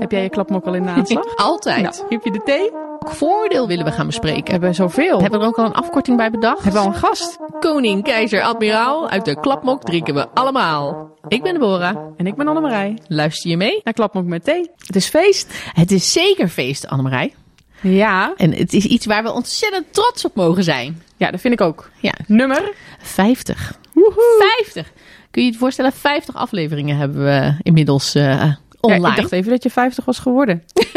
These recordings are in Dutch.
Heb jij je klapmok al in de aanslag? Altijd. Nou, heb je de thee? Welk voordeel willen we gaan bespreken? We hebben zoveel. Hebben we er ook al een afkorting bij bedacht? Hebben we al een gast? Koning, keizer, admiraal, uit de klapmok drinken we allemaal. Ik ben Deborah. En ik ben Annemarij. Luister je mee? Naar klapmok met thee. Het is feest. Het is zeker feest, Annemarij. Ja. En het is iets waar we ontzettend trots op mogen zijn. Ja, dat vind ik ook. Ja, Nummer? 50. Woehoe. 50. Kun je je het voorstellen? 50 afleveringen hebben we inmiddels Ja, online. ik dacht even dat je 50 was geworden.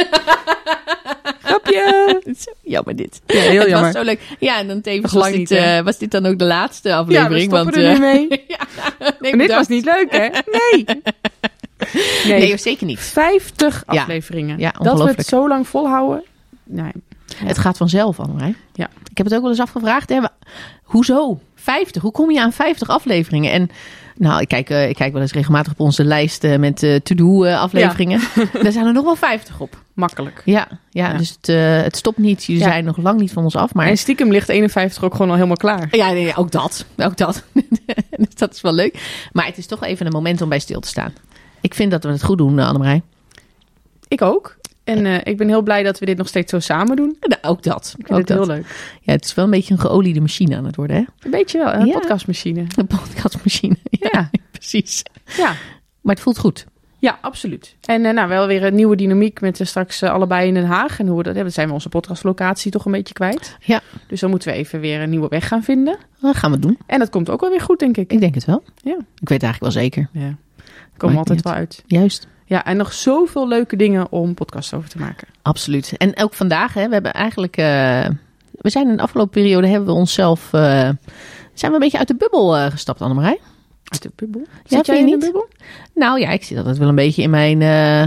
Grapje. Jammer dit. Ja, heel het jammer. was zo leuk. Ja, en dan tevens was dit, niet, eh, was dit dan ook de laatste Ja, we aflevering. stoppen want, er eh, mee. ja, nee, En dit was niet leuk, hè? Nee. Nee, Nee, zeker niet. 50 Ja. afleveringen. Ja, dat we het zo lang volhouden. Nee. Het gaat vanzelf, Annemarij. Ja. Ik heb het ook wel eens afgevraagd. Hè? Hoezo? 50? Hoe kom je aan 50 afleveringen? En nou, ik kijk, eh, ik kijk wel eens regelmatig op onze lijst eh, met eh, to-do eh, afleveringen. Daar zijn er nog wel 50 op. Makkelijk. Ja, ja, Ja. dus het, het stopt niet. Jullie Ja. zijn nog lang niet van ons af. Maar En stiekem ligt 51 ook gewoon al helemaal klaar. ja, nee, ook dat. Ook dat. Dus dat is wel leuk. Maar het is toch even een moment om bij stil te staan. Ik vind dat we het goed doen, Annemarij. Ik ook. En ik ben heel blij dat we dit nog steeds zo samen doen. Nou, ook dat. Ik vind Ook het dat. heel leuk. Ja, het is wel een beetje een geoliede machine aan het worden, hè? Een beetje wel, een Ja. podcastmachine. Een podcastmachine. Precies. Ja, Maar het voelt goed. ja absoluut. En eh, nou, wel weer een nieuwe dynamiek met eh, straks eh, allebei in Den Haag. En hoe we dat hebben, zijn we onze podcastlocatie toch een beetje kwijt. Ja. Dus dan moeten we even weer een nieuwe weg gaan vinden. Dat gaan we doen. En dat komt ook wel weer goed, denk ik. Ik denk het wel. Ja. Ik weet het eigenlijk wel zeker. Ja. Komen Maakt altijd wel uit. Juist. Ja, en nog zoveel leuke dingen om podcasts over te maken. Absoluut. En ook vandaag, hè, we hebben eigenlijk... we zijn in de afgelopen periode, hebben we onszelf... zijn we een beetje uit de bubbel gestapt, Annemarij? Uit de bubbel. Ja, Zit jij in de niet? bubbel? Nou ja, ik zit altijd wel een beetje in mijn... eh,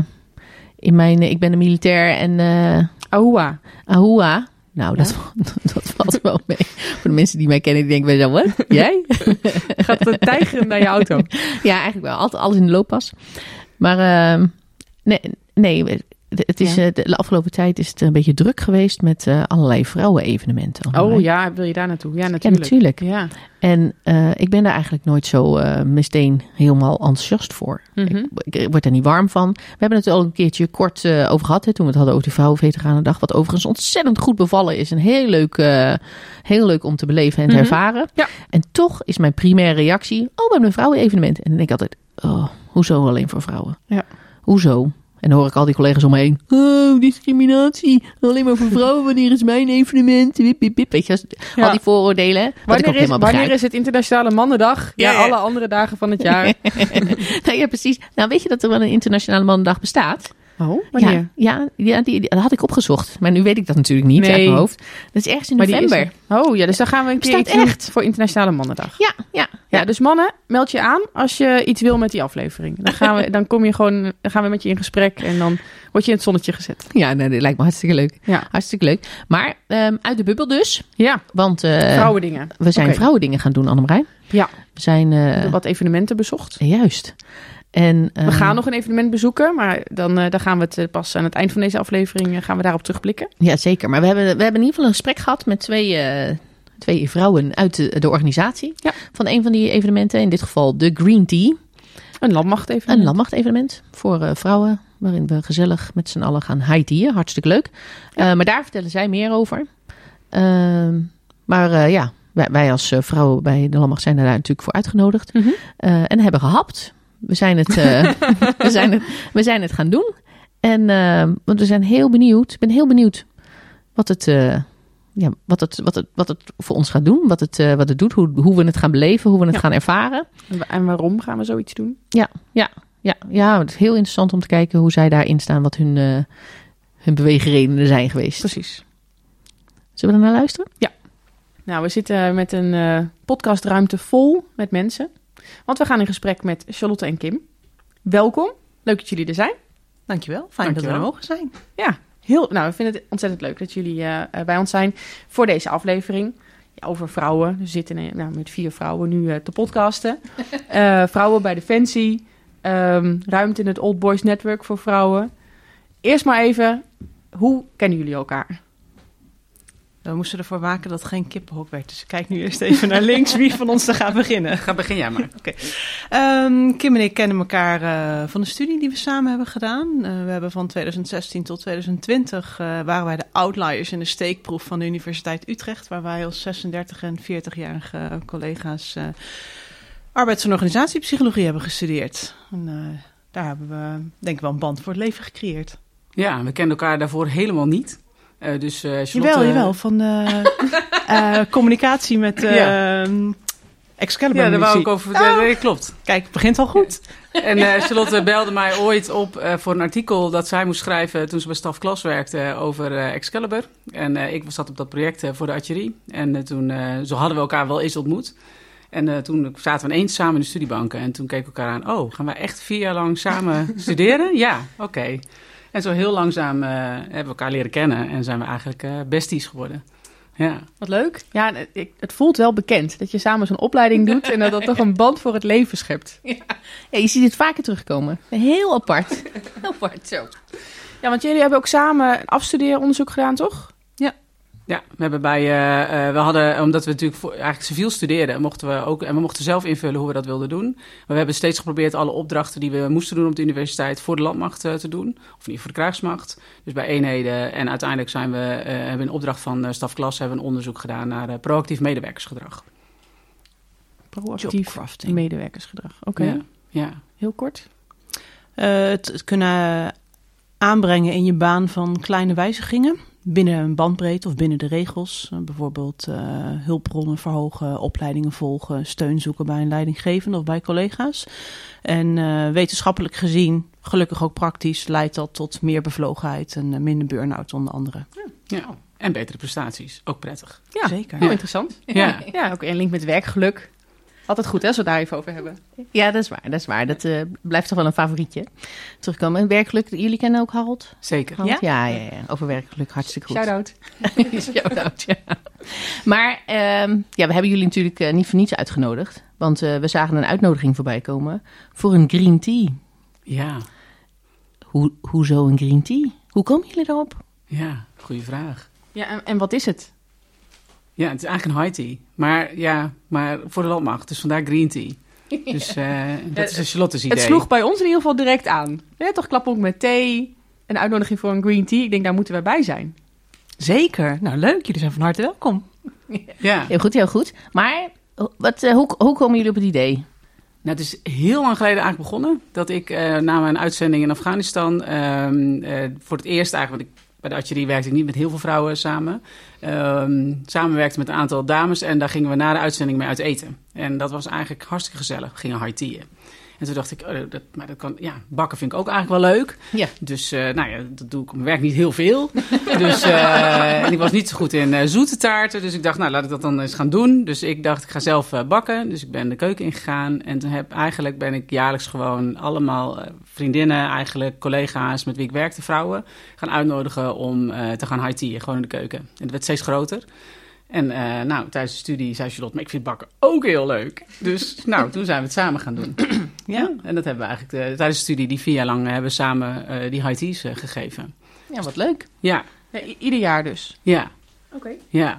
in mijn ik ben een militair en... eh Ahua. Ahua. Nou, dat, dat valt wel mee. Voor de mensen die mij kennen, die denken bij zo, wat? Jij? Gaat het tijgeren naar je auto? Ja, eigenlijk wel. Altijd alles in de looppas. Maar ehm, nee, nee, het is, Ja. eh, de afgelopen tijd is het een beetje druk geweest met eh, allerlei vrouwen-evenementen. Oh ja, wil je daar naartoe? Ja, Ja, natuurlijk. natuurlijk. Ja. En eh, ik ben daar eigenlijk nooit zo eh meteen helemaal enthousiast voor. Mhm. Ik, ik word er niet warm van. We hebben het al een keertje kort over gehad. Hè, toen we het hadden over de Vrouwenveteranendag. Wat overigens ontzettend goed bevallen is. En heel leuk, heel leuk om te beleven en te Mhm. ervaren. Ja. En toch is mijn primaire reactie. Oh, we hebben een vrouwenevenement. En dan denk ik altijd. Oh, hoezo alleen voor vrouwen? Ja. Hoezo? En dan hoor ik al die collega's om me heen. Oh, discriminatie. Alleen maar voor vrouwen. Wanneer is mijn evenement? Wip, wip, wip. Weet je, al Ja. die vooroordelen. Wat ik ook Wanneer, is, wanneer is het Internationale Mannendag? Ja, Ja, ja. alle andere dagen van het jaar. nou ja, precies. Nou, weet je dat er wel een internationale mannendag bestaat? Oh, wanneer? Ja, ja, die, die- dat had ik opgezocht. Maar nu weet ik dat natuurlijk niet Nee. uit mijn hoofd. Dat is ergens in Maar november. er. Oh ja, dus dan gaan we een keer iets echt. voor Internationale Mannendag. Ja, ja, Ja, dus mannen, meld je aan als je iets wil met die aflevering. Dan, gaan we, dan kom je gewoon, dan gaan we met je in gesprek en dan word je in het zonnetje gezet. ja nee, dat lijkt me hartstikke leuk. Ja, Hartstikke leuk. Maar ehm, uit de bubbel dus. ja Want eh, vrouwendingen. we zijn Oké. vrouwendingen gaan doen, Annemarij. Ja, We zijn... eh, wat evenementen bezocht. juist. En, We ehm, gaan nog een evenement bezoeken, maar dan, eh, dan gaan we het eh, pas aan het eind van deze aflevering eh, gaan we daarop terugblikken. Ja, zeker. Maar we hebben, we hebben in ieder geval een gesprek gehad met twee, twee vrouwen uit de, de organisatie. Ja. Van een van die evenementen. In dit geval de Green Tea. Een landmacht Een evenement. landmachtevenement voor vrouwen, waarin we gezellig met z'n allen gaan high Hartstikke leuk. Maar daar vertellen zij meer over. Ehm, maar ja, wij, wij als vrouwen bij de landmacht zijn daar natuurlijk voor uitgenodigd. Mhm. En hebben gehapt. We zijn het, eh, we zijn het, we zijn het gaan doen. En eh, want we zijn heel benieuwd. Ik ben heel benieuwd wat het, eh, ja, wat het, wat het, wat het voor ons gaat doen. Wat het, wat het doet. Hoe, hoe we het gaan beleven. Hoe we het Ja. gaan ervaren. En wa- En waarom gaan we zoiets doen? Ja, ja, ja, ja. Het is heel interessant om te kijken hoe zij daarin staan. Wat hun, hun beweegredenen zijn geweest. Precies. Zullen we er naar luisteren? Nou, we zitten met een podcastruimte vol met mensen. Want we gaan in gesprek met Charlotte en Kim. Welkom. Leuk dat jullie er zijn. Dankjewel, fijn dat we er mogen zijn. Ja, heel, nou, we vinden het ontzettend leuk dat jullie eh, eh, bij ons zijn voor deze aflevering. Ja, over vrouwen. We zitten eh, nou, met vier vrouwen nu te podcasten. Vrouwen bij Defensie. Ehm ruimte in het Old Boys Network voor vrouwen. Eerst maar even, hoe kennen jullie elkaar? We moesten ervoor waken dat het geen kippenhok werd. Dus ik kijk nu eerst even naar links wie van ons er gaat beginnen. Ga begin jij maar. Ehm, Kim en ik kennen elkaar eh, van de studie die we samen hebben gedaan. Eh, we hebben van 2016 tot 2020 eh, waren wij de outliers in de steekproef van de Universiteit Utrecht, waar wij als 36 en 40-jarige collega's arbeids- en organisatiepsychologie hebben gestudeerd. En, daar hebben we denk ik wel een band voor het leven gecreëerd. Ja, we kenden elkaar daarvoor helemaal niet. Eh, dus eh Charlotte... Jawel, jawel, van eh, communicatie met Ja. eh Excalibur Ja, daar wou ik over vertellen. Nee, klopt. Kijk, het begint al goed. En eh, Charlotte belde mij ooit op eh, voor een artikel dat zij moest schrijven toen ze bij Staf Klas werkte over eh, Excalibur. En eh, ik zat op dat project eh, voor de archerie. En eh, toen, eh, zo hadden we elkaar wel eens ontmoet. En eh, toen zaten we ineens samen in de studiebanken. En toen keken we elkaar aan. Oh, gaan wij echt vier jaar lang samen studeren? Ja, oké. En zo heel langzaam eh, hebben we elkaar leren kennen. En zijn we eigenlijk eh, besties geworden. Ja. Wat leuk. Ja, het- het voelt wel bekend dat je samen zo'n opleiding doet en dat dat toch een band voor het leven schept. Ja, je ziet het vaker terugkomen. Heel apart. Heel apart, zo. Ja, want jullie hebben ook samen een afstudeeronderzoek gedaan, toch? Ja, we hebben bij, eh, eh, we hadden, omdat we natuurlijk voor, eigenlijk civiel studeerden, mochten we ook, en we mochten zelf invullen hoe we dat wilden doen. Maar we hebben steeds geprobeerd alle opdrachten die we moesten doen op de universiteit voor de landmacht eh, te doen. Of niet voor de krijgsmacht. Dus bij eenheden. En uiteindelijk zijn we, eh, hebben in opdracht van uh, stafklas hebben we een onderzoek gedaan naar eh, proactief medewerkersgedrag. Proactief medewerkersgedrag. Oké, Ja, ja. heel kort. Eh, het, het kunnen aanbrengen in je baan van kleine wijzigingen binnen een bandbreedte of binnen de regels. Eh, bijvoorbeeld eh, hulpbronnen verhogen, opleidingen volgen, steun zoeken bij een leidinggevende of bij collega's. En eh, wetenschappelijk gezien, gelukkig ook praktisch, leidt dat tot meer bevlogenheid en minder burn-out onder andere. ja. En betere prestaties, ook prettig. Ja, Zeker. heel interessant. Ja. Ja, ook een link met werkgeluk. Altijd goed, hè, als we het daar even over hebben. Ja, dat is waar. Dat is waar. Dat eh, blijft toch wel een favorietje. Terugkomen. En werkgeluk, jullie kennen ook Harold? Zeker. Harold? Ja? Ja, ja, Over werkgeluk, hartstikke goed. Shout-out. Shout-out, ja. Maar ehm, ja, we hebben jullie natuurlijk eh, niet voor niets uitgenodigd. Want eh, we zagen een uitnodiging voorbij komen voor een green tea. Ja, Hoe, hoezo een green tea? Hoe komen jullie daarop? ja, goede vraag. Ja, en, en wat is het? Ja, het is eigenlijk een high tea. Maar ja, maar voor de landmacht. Dus vandaar green tea. Dus eh, dat is een Charlotte's idee. Het sloeg bij ons in ieder geval direct aan. Ja, toch klappen ook met thee. Een uitnodiging voor een green tea. Ik denk, daar moeten wij bij zijn. Zeker. Nou, leuk. Jullie zijn van harte welkom. Ja, Heel goed, heel goed. Maar wat, eh, hoe, hoe komen jullie op het idee? Nou, het is heel lang geleden eigenlijk begonnen dat ik eh, na mijn uitzending in Afghanistan ehm, eh, voor het eerst eigenlijk, want ik, bij de archerie werkte ik niet met heel veel vrouwen samen, ehm, samenwerkte met een aantal dames en daar gingen we na de uitzending mee uit eten. En dat was eigenlijk hartstikke gezellig. Gingen high teaen. En toen dacht ik, oh, dat, maar dat kan, ja, bakken vind ik ook eigenlijk wel leuk. Ja. Dus eh, nou ja, dat doe ik op mijn werk niet heel veel. dus, eh, en ik was niet zo goed in eh, zoete taarten. Dus ik dacht, nou laat ik dat dan eens gaan doen. Dus ik dacht, ik ga zelf bakken. Dus ik ben de keuken ingegaan. En toen heb, eigenlijk ben ik jaarlijks gewoon allemaal vriendinnen, eigenlijk collega's met wie ik werkte, vrouwen, gaan uitnodigen om te gaan high gewoon in de keuken. En het werd steeds groter. En nou, tijdens de studie zei Charlotte, maar ik vind bakken ook heel leuk. Dus nou, toen zijn we het samen gaan doen. Ja, en dat hebben we eigenlijk eh, tijdens de studie, die vier jaar lang, hebben we samen eh, die high teas eh, gegeven. Ja, wat leuk. Ja, Ja, ieder jaar dus. ja, Oké. ja.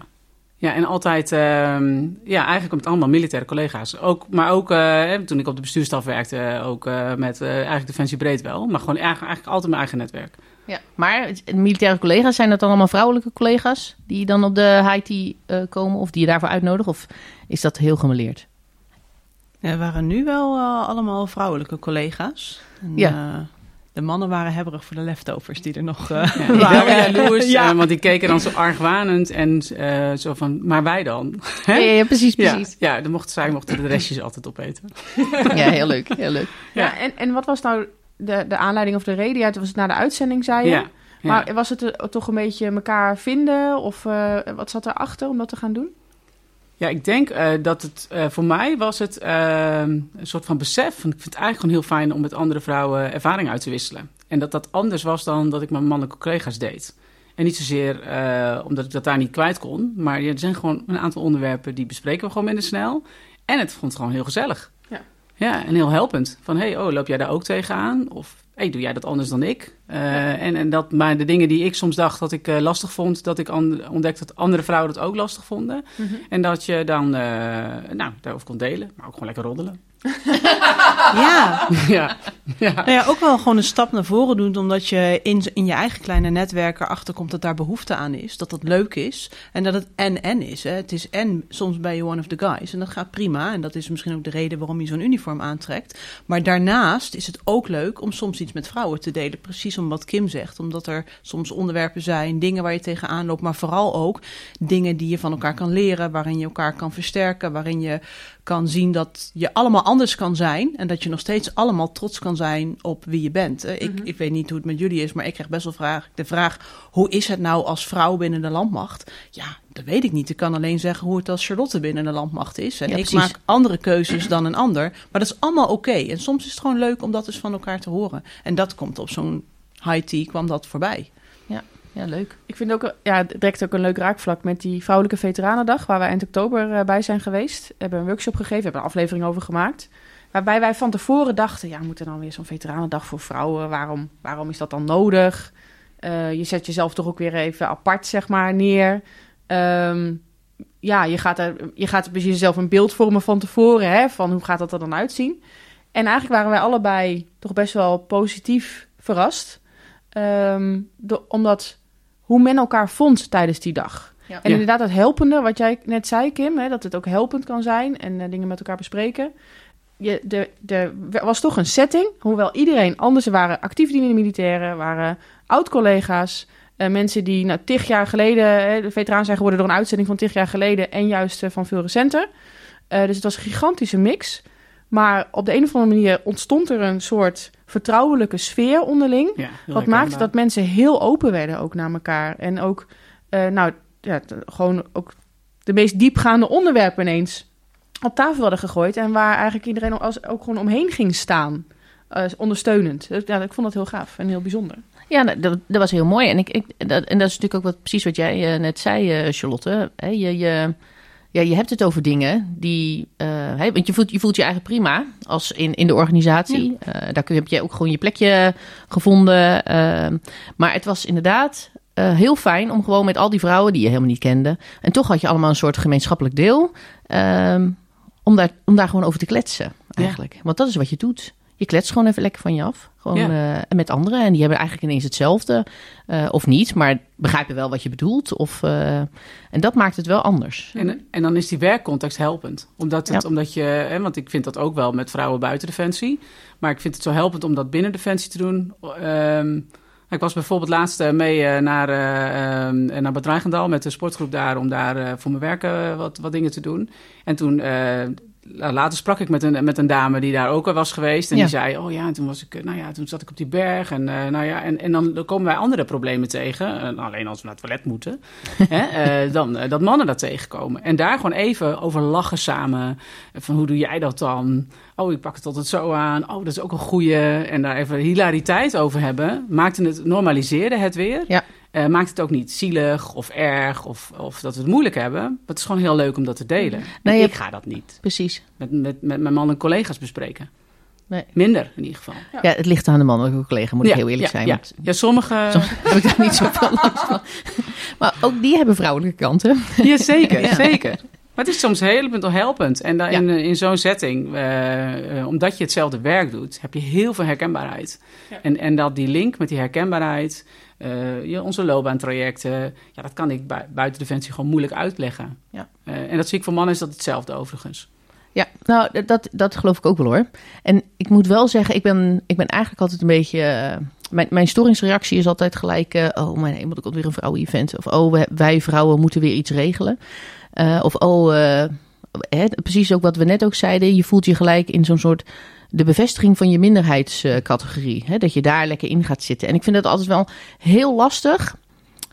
Ja, en altijd, ehm, ja, eigenlijk met allemaal militaire collega's. Ook, maar ook eh, toen ik op de bestuurstaf werkte, ook eh, met eh, eigenlijk Defensie Breed wel. Maar gewoon eigenlijk, eigenlijk altijd mijn eigen netwerk. Ja. Maar militaire collega's, zijn dat dan allemaal vrouwelijke collega's die dan op de high tea eh, komen of die je daarvoor uitnodigen? Of is dat heel gemeleerd? Er waren nu wel eh, allemaal vrouwelijke collega's. En, Ja. eh, de mannen waren hebberig voor de leftovers die er nog eh, Ja, waren. jaloers, Ja. want die keken dan zo argwanend en eh, zo van, maar wij dan? Hè? Ja, ja, precies, Ja, precies. ja, dan mochten zij mochten de restjes altijd opeten. Ja, heel leuk, heel leuk. Ja, Ja. en, en wat was nou de, de aanleiding of de reden? Ja, was het na de uitzending, zei je. Ja, ja. Maar was het toch een beetje elkaar vinden? Of eh, wat zat erachter om dat te gaan doen? Ja, ik denk eh, dat het eh, voor mij was het eh, een soort van besef. Want ik vind het eigenlijk gewoon heel fijn om met andere vrouwen ervaring uit te wisselen. En dat dat anders was dan dat ik met mannelijke collega's deed. En niet zozeer eh, omdat ik dat daar niet kwijt kon. Maar ja, er zijn gewoon een aantal onderwerpen die bespreken we gewoon minder snel. En het vond het gewoon heel gezellig. Ja. Ja, en heel helpend. Van, hey, oh, loop jij daar ook tegenaan? Of, hey, doe jij dat anders dan ik? Uh, en, en dat maar de dingen die ik soms dacht dat ik uh, lastig vond, dat ik ontdekte dat andere vrouwen dat ook lastig vonden. Mm -hmm. En dat je dan uh, nou, daarover kon delen, maar ook gewoon lekker roddelen. ja. ja. Ja. Nou ja, ook wel gewoon een stap naar voren doen, omdat je in, in je eigen kleine netwerk erachter komt dat daar behoefte aan is, dat dat leuk is en dat het en-en is. Hè. Het is en soms ben je one of the guys en dat gaat prima en dat is misschien ook de reden waarom je zo'n uniform aantrekt. Maar daarnaast is het ook leuk om soms iets met vrouwen te delen, precies om wat Kim zegt, omdat er soms onderwerpen zijn, dingen waar je tegenaan loopt, maar vooral ook dingen die je van elkaar kan leren, waarin je elkaar kan versterken, waarin je kan zien dat je allemaal anders kan zijn en dat je nog steeds allemaal trots kan zijn op wie je bent. Ik, Mhm. ik weet niet hoe het met jullie is, maar ik krijg best wel vraag, de vraag: hoe is het nou als vrouw binnen de landmacht? Ja, dat weet ik niet. Ik kan alleen zeggen hoe het als Charlotte binnen de landmacht is. En Ja, ik precies. maak andere keuzes dan een ander. Maar dat is allemaal oké. En soms is het gewoon leuk om dat eens van elkaar te horen. En dat komt op zo'n high tea kwam dat voorbij. Ja, leuk. Ik vind ook, ja, direct ook een leuk raakvlak met die Vrouwelijke Veteranendag, waar wij eind oktober eh, bij zijn geweest. We hebben een workshop gegeven, hebben een aflevering over gemaakt. Waarbij wij van tevoren dachten, ja, moet er dan weer zo'n Veteranendag voor vrouwen? Waarom, waarom is dat dan nodig? Eh, je zet jezelf toch ook weer even apart, zeg maar, neer. Ehm, ja, je gaat, er, je gaat dus jezelf een beeld vormen van tevoren, hè, van hoe gaat dat er dan uitzien? En eigenlijk waren wij allebei toch best wel positief verrast. Ehm, omdat hoe men elkaar vond tijdens die dag. Ja. En Ja. inderdaad, het helpende, wat jij net zei, Kim, hè, dat het ook helpend kan zijn en eh, dingen met elkaar bespreken. Je, de, de, er was toch een setting, hoewel iedereen anders er waren actief dienende militairen, waren oud-collega's, eh, mensen die nou, tig jaar geleden, hè, de veteraan zijn geworden door een uitzending van tig jaar geleden en juist eh, van veel recenter. Eh, dus het was een gigantische mix. Maar op de een of andere manier ontstond er een soort vertrouwelijke sfeer onderling. Ja, Wat maakte dat mensen heel open werden ook naar elkaar. En ook, eh, nou, ja, gewoon ook de meest diepgaande onderwerpen ineens op tafel hadden gegooid. En waar eigenlijk iedereen als, ook gewoon omheen ging staan. eh, ondersteunend. Dus, Ja, ik vond dat heel gaaf en heel bijzonder. Ja, dat, dat was heel mooi. En, ik, ik, dat, en dat is natuurlijk ook wat, precies wat jij eh, net zei, eh, Charlotte. Hè, je, je, ja, je hebt het over dingen die... eh, hè, want je voelt, je voelt je eigen prima als in, in de organisatie. Eh, daar kun je, heb je ook gewoon je plekje gevonden. eh, maar het was inderdaad eh, heel fijn om gewoon met al die vrouwen die je helemaal niet kende... en toch had je allemaal een soort gemeenschappelijk deel... ehm, om, daar, om daar gewoon over te kletsen eigenlijk. Want dat is wat je doet. Je kletst gewoon even lekker van je af. Gewoon Ja. eh, met anderen. En die hebben eigenlijk ineens hetzelfde. eh, of niet, maar begrijpen wel wat je bedoelt. Of, eh, en dat maakt het wel anders. En, en dan is die werkcontext helpend. Omdat, het, Ja. omdat je, hè, want ik vind dat ook wel met vrouwen buiten Defensie. Maar ik vind het zo helpend om dat binnen Defensie te doen. Ehm, ik was bijvoorbeeld laatst mee naar, ehm, naar met de sportgroep daar... om daar voor mijn werk wat, wat dingen te doen. En toen... la- Later sprak ik met een, met een dame die daar ook al was geweest. En Ja. die zei: Oh ja, en toen was ik, eh, nou ja, toen zat ik op die berg. En, eh, nou ja, en, en dan, komen wij andere problemen tegen. Eh, alleen als we naar het toilet moeten. hè, dan dat mannen dat tegenkomen. En daar gewoon even over lachen samen. Van hoe doe jij dat dan? Oh, ik pak het altijd zo aan. Oh, dat is ook een goeie. En daar even hilariteit over hebben. Maakte het, normaliseerde het weer. Ja. Eh, maakt het ook niet zielig of erg of, of dat we het moeilijk hebben. Maar het is gewoon heel leuk om dat te delen. Nee, je ik ga dat niet Precies. met, met, met mijn man en collega's bespreken. Nee. Minder in ieder geval. Ja, het ligt aan de mannelijke collega, moet ik heel eerlijk ja, zijn. Ja, ja sommige... Soms heb ik daar niet zoveel last van. Maar ook die hebben vrouwelijke kanten. Ja, zeker, Ja. zeker. Maar het is soms of helpend. En dan Ja. in, in zo'n setting, eh, eh, omdat je hetzelfde werk doet, heb je heel veel herkenbaarheid. Ja. En, en dat die link met die herkenbaarheid, eh, ja, onze loopbaantrajecten, ja, dat kan ik bui- buiten Defensie gewoon moeilijk uitleggen. Ja. Eh, en dat zie ik voor mannen is dat hetzelfde overigens. Ja, nou, dat, dat geloof ik ook wel hoor. En ik moet wel zeggen, ik ben, ik ben eigenlijk altijd een beetje... eh, mijn, mijn storingsreactie is altijd gelijk... oh, mijn hemel, er komt weer een vrouwen-event. Of oh, wij vrouwen moeten weer iets regelen. Of oh, hè, precies ook wat we net ook zeiden. Je voelt je gelijk in zo'n soort... De bevestiging van je minderheidscategorie. Hè, dat je daar lekker in gaat zitten. En ik vind dat altijd wel heel lastig.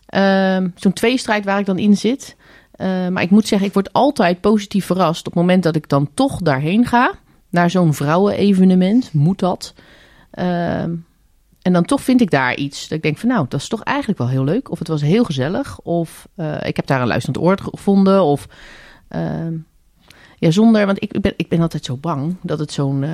Ehm, zo'n tweestrijd waar ik dan in zit... Uh, maar ik moet zeggen, ik word altijd positief verrast op het moment dat ik dan toch daarheen ga. Naar zo'n vrouwenevenement, moet dat. Uh, en dan toch vind ik daar iets. Dat ik denk van nou, dat is toch eigenlijk wel heel leuk. Of het was heel gezellig. Of uh, ik heb daar een luisterend oor gevonden. Of ja, zonder, want ik ben, ik ben altijd zo bang dat het zo'n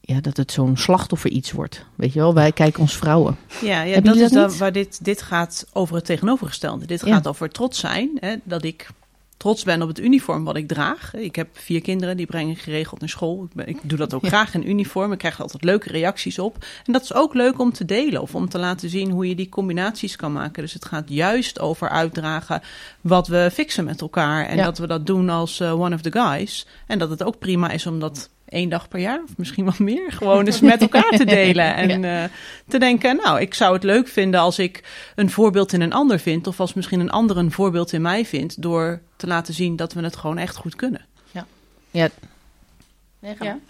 ja, dat het zo'n slachtoffer iets wordt. Weet je wel, wij kijken ons vrouwen. Ja, ja dat jullie is dat dan waar dit, dit gaat over het tegenovergestelde. Dit Ja. gaat over trots zijn. Hè, dat ik trots ben op het uniform wat ik draag. Ik heb vier kinderen, die breng ik geregeld naar school. Ik, ben- ik doe dat ook Ja. graag in uniform. Ik krijg altijd leuke reacties op. En dat is ook leuk om te delen of om te laten zien hoe je die combinaties kan maken. Dus het gaat juist over uitdragen wat we fixen met elkaar. En Ja. dat we dat doen als eh, one of the guys. En dat het ook prima is om dat één dag per jaar, of misschien wat meer, gewoon eens met elkaar te delen. En eh, te denken, nou, ik zou het leuk vinden als ik een voorbeeld in een ander vind. Of als misschien een ander een voorbeeld in mij vindt. Door te laten zien dat we het gewoon echt goed kunnen. Ja. Ja.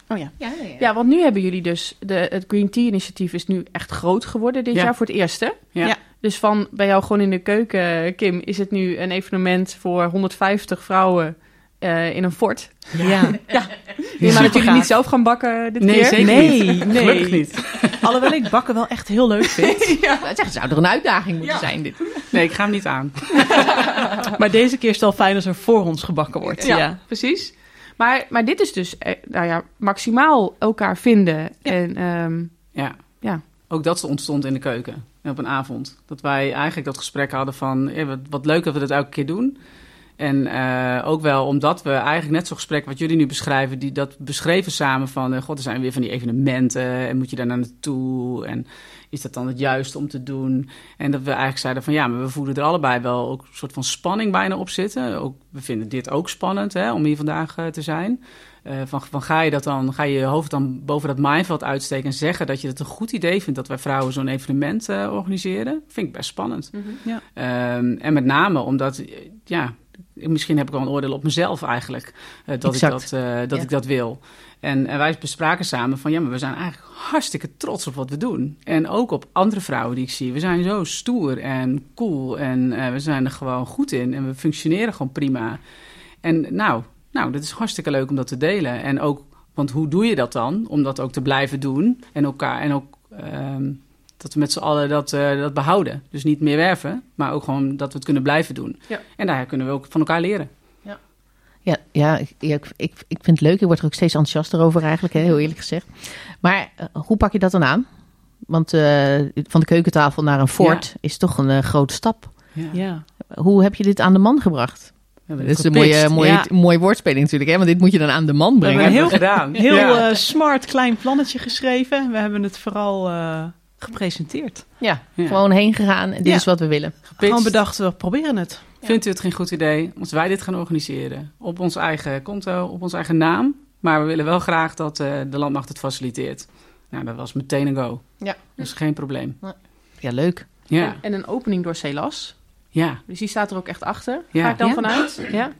Oh ja. Ja, Ja, want nu hebben jullie dus... De, het Green Tea initiatief is nu echt groot geworden dit Ja. jaar voor het eerst, hè? Ja. Ja. Dus van bij jou gewoon in de keuken, Kim, is het nu een evenement voor 150 vrouwen eh, in een fort. Ja. Ja. maar dat jullie niet zelf gaan bakken dit Nee, keer? zeker Nee, niet. nee. Gelukkig niet. Alhoewel ik bakken wel echt heel leuk vind. ja. Het zou er een uitdaging moeten zijn, dit. Nee, ik ga hem niet aan. maar deze keer is het wel fijn als er voor ons gebakken wordt. Ja, Ja. precies. Maar, maar dit is dus, eh, nou ja, maximaal elkaar vinden. En ehm, Ja. Ja. Ook dat ontstond in de keuken op een avond. Dat wij eigenlijk dat gesprek hadden van... eh, wat, wat leuk dat we dat elke keer doen. En eh, ook wel omdat we eigenlijk net zo'n gesprek wat jullie nu beschrijven... Die, dat beschreven samen van... eh, god, er zijn weer van die evenementen en moet je daar naartoe... en is dat dan het juiste om te doen? En dat we eigenlijk zeiden van ja, maar we voelen er allebei wel ook een soort van spanning bijna op zitten. Ook, we vinden dit ook spannend hè, om hier vandaag eh, te zijn. Eh, van, van ga je dat dan, ga je je hoofd dan boven dat maaiveld uitsteken en zeggen dat je het een goed idee vindt dat wij vrouwen zo'n evenement organiseren? Vind ik best spannend. Ja. Ehm, en met name omdat, ja, misschien heb ik wel een oordeel op mezelf eigenlijk, eh, dat, ik dat, eh, dat Ja. ik dat wil. En, en wij bespraken samen van ja, maar we zijn eigenlijk hartstikke trots op wat we doen. En ook op andere vrouwen die ik zie. We zijn zo stoer en cool en eh, we zijn er gewoon goed in en we functioneren gewoon prima. En nou, nou, dat is hartstikke leuk om dat te delen. En ook, want hoe doe je dat dan? Om dat ook te blijven doen en elkaar en ook ehm, dat we met z'n allen dat, eh, dat behouden. Dus niet meer werven, maar ook gewoon dat we het kunnen blijven doen. Ja. En daar kunnen we ook van elkaar leren. Ja, ja, ik, ja, ik, ik, ik vind het leuk. Ik word er ook steeds enthousiaster over eigenlijk, hè, heel eerlijk gezegd. Maar eh, hoe pak je dat dan aan? Want eh, van de keukentafel naar een fort is toch een grote stap. Ja. Ja. Hoe heb je dit aan de man gebracht? We hebben Dat het is een mooie, mooie, ja. mooie woordspeling natuurlijk, hè? want dit moet je dan aan de man brengen. hebben Hebben we heel- gedaan. Heel Ja. eh, smart klein plannetje geschreven. We hebben het vooral eh, gepresenteerd. ja, Ja. gewoon heen gegaan en dit Ja. is wat we willen. Gepitcht. Gewoon bedacht, we proberen het. Vindt u het geen goed idee als wij dit gaan organiseren? Op ons eigen konto, op onze eigen naam. Maar we willen wel graag dat eh, de landmacht het faciliteert. Nou, dat was meteen een go. Ja. Is geen probleem. Ja, leuk. Ja, En een opening door Celas. ja. Dus die staat er ook echt achter. Ja. Ga ik dan Ja. vanuit. Ja.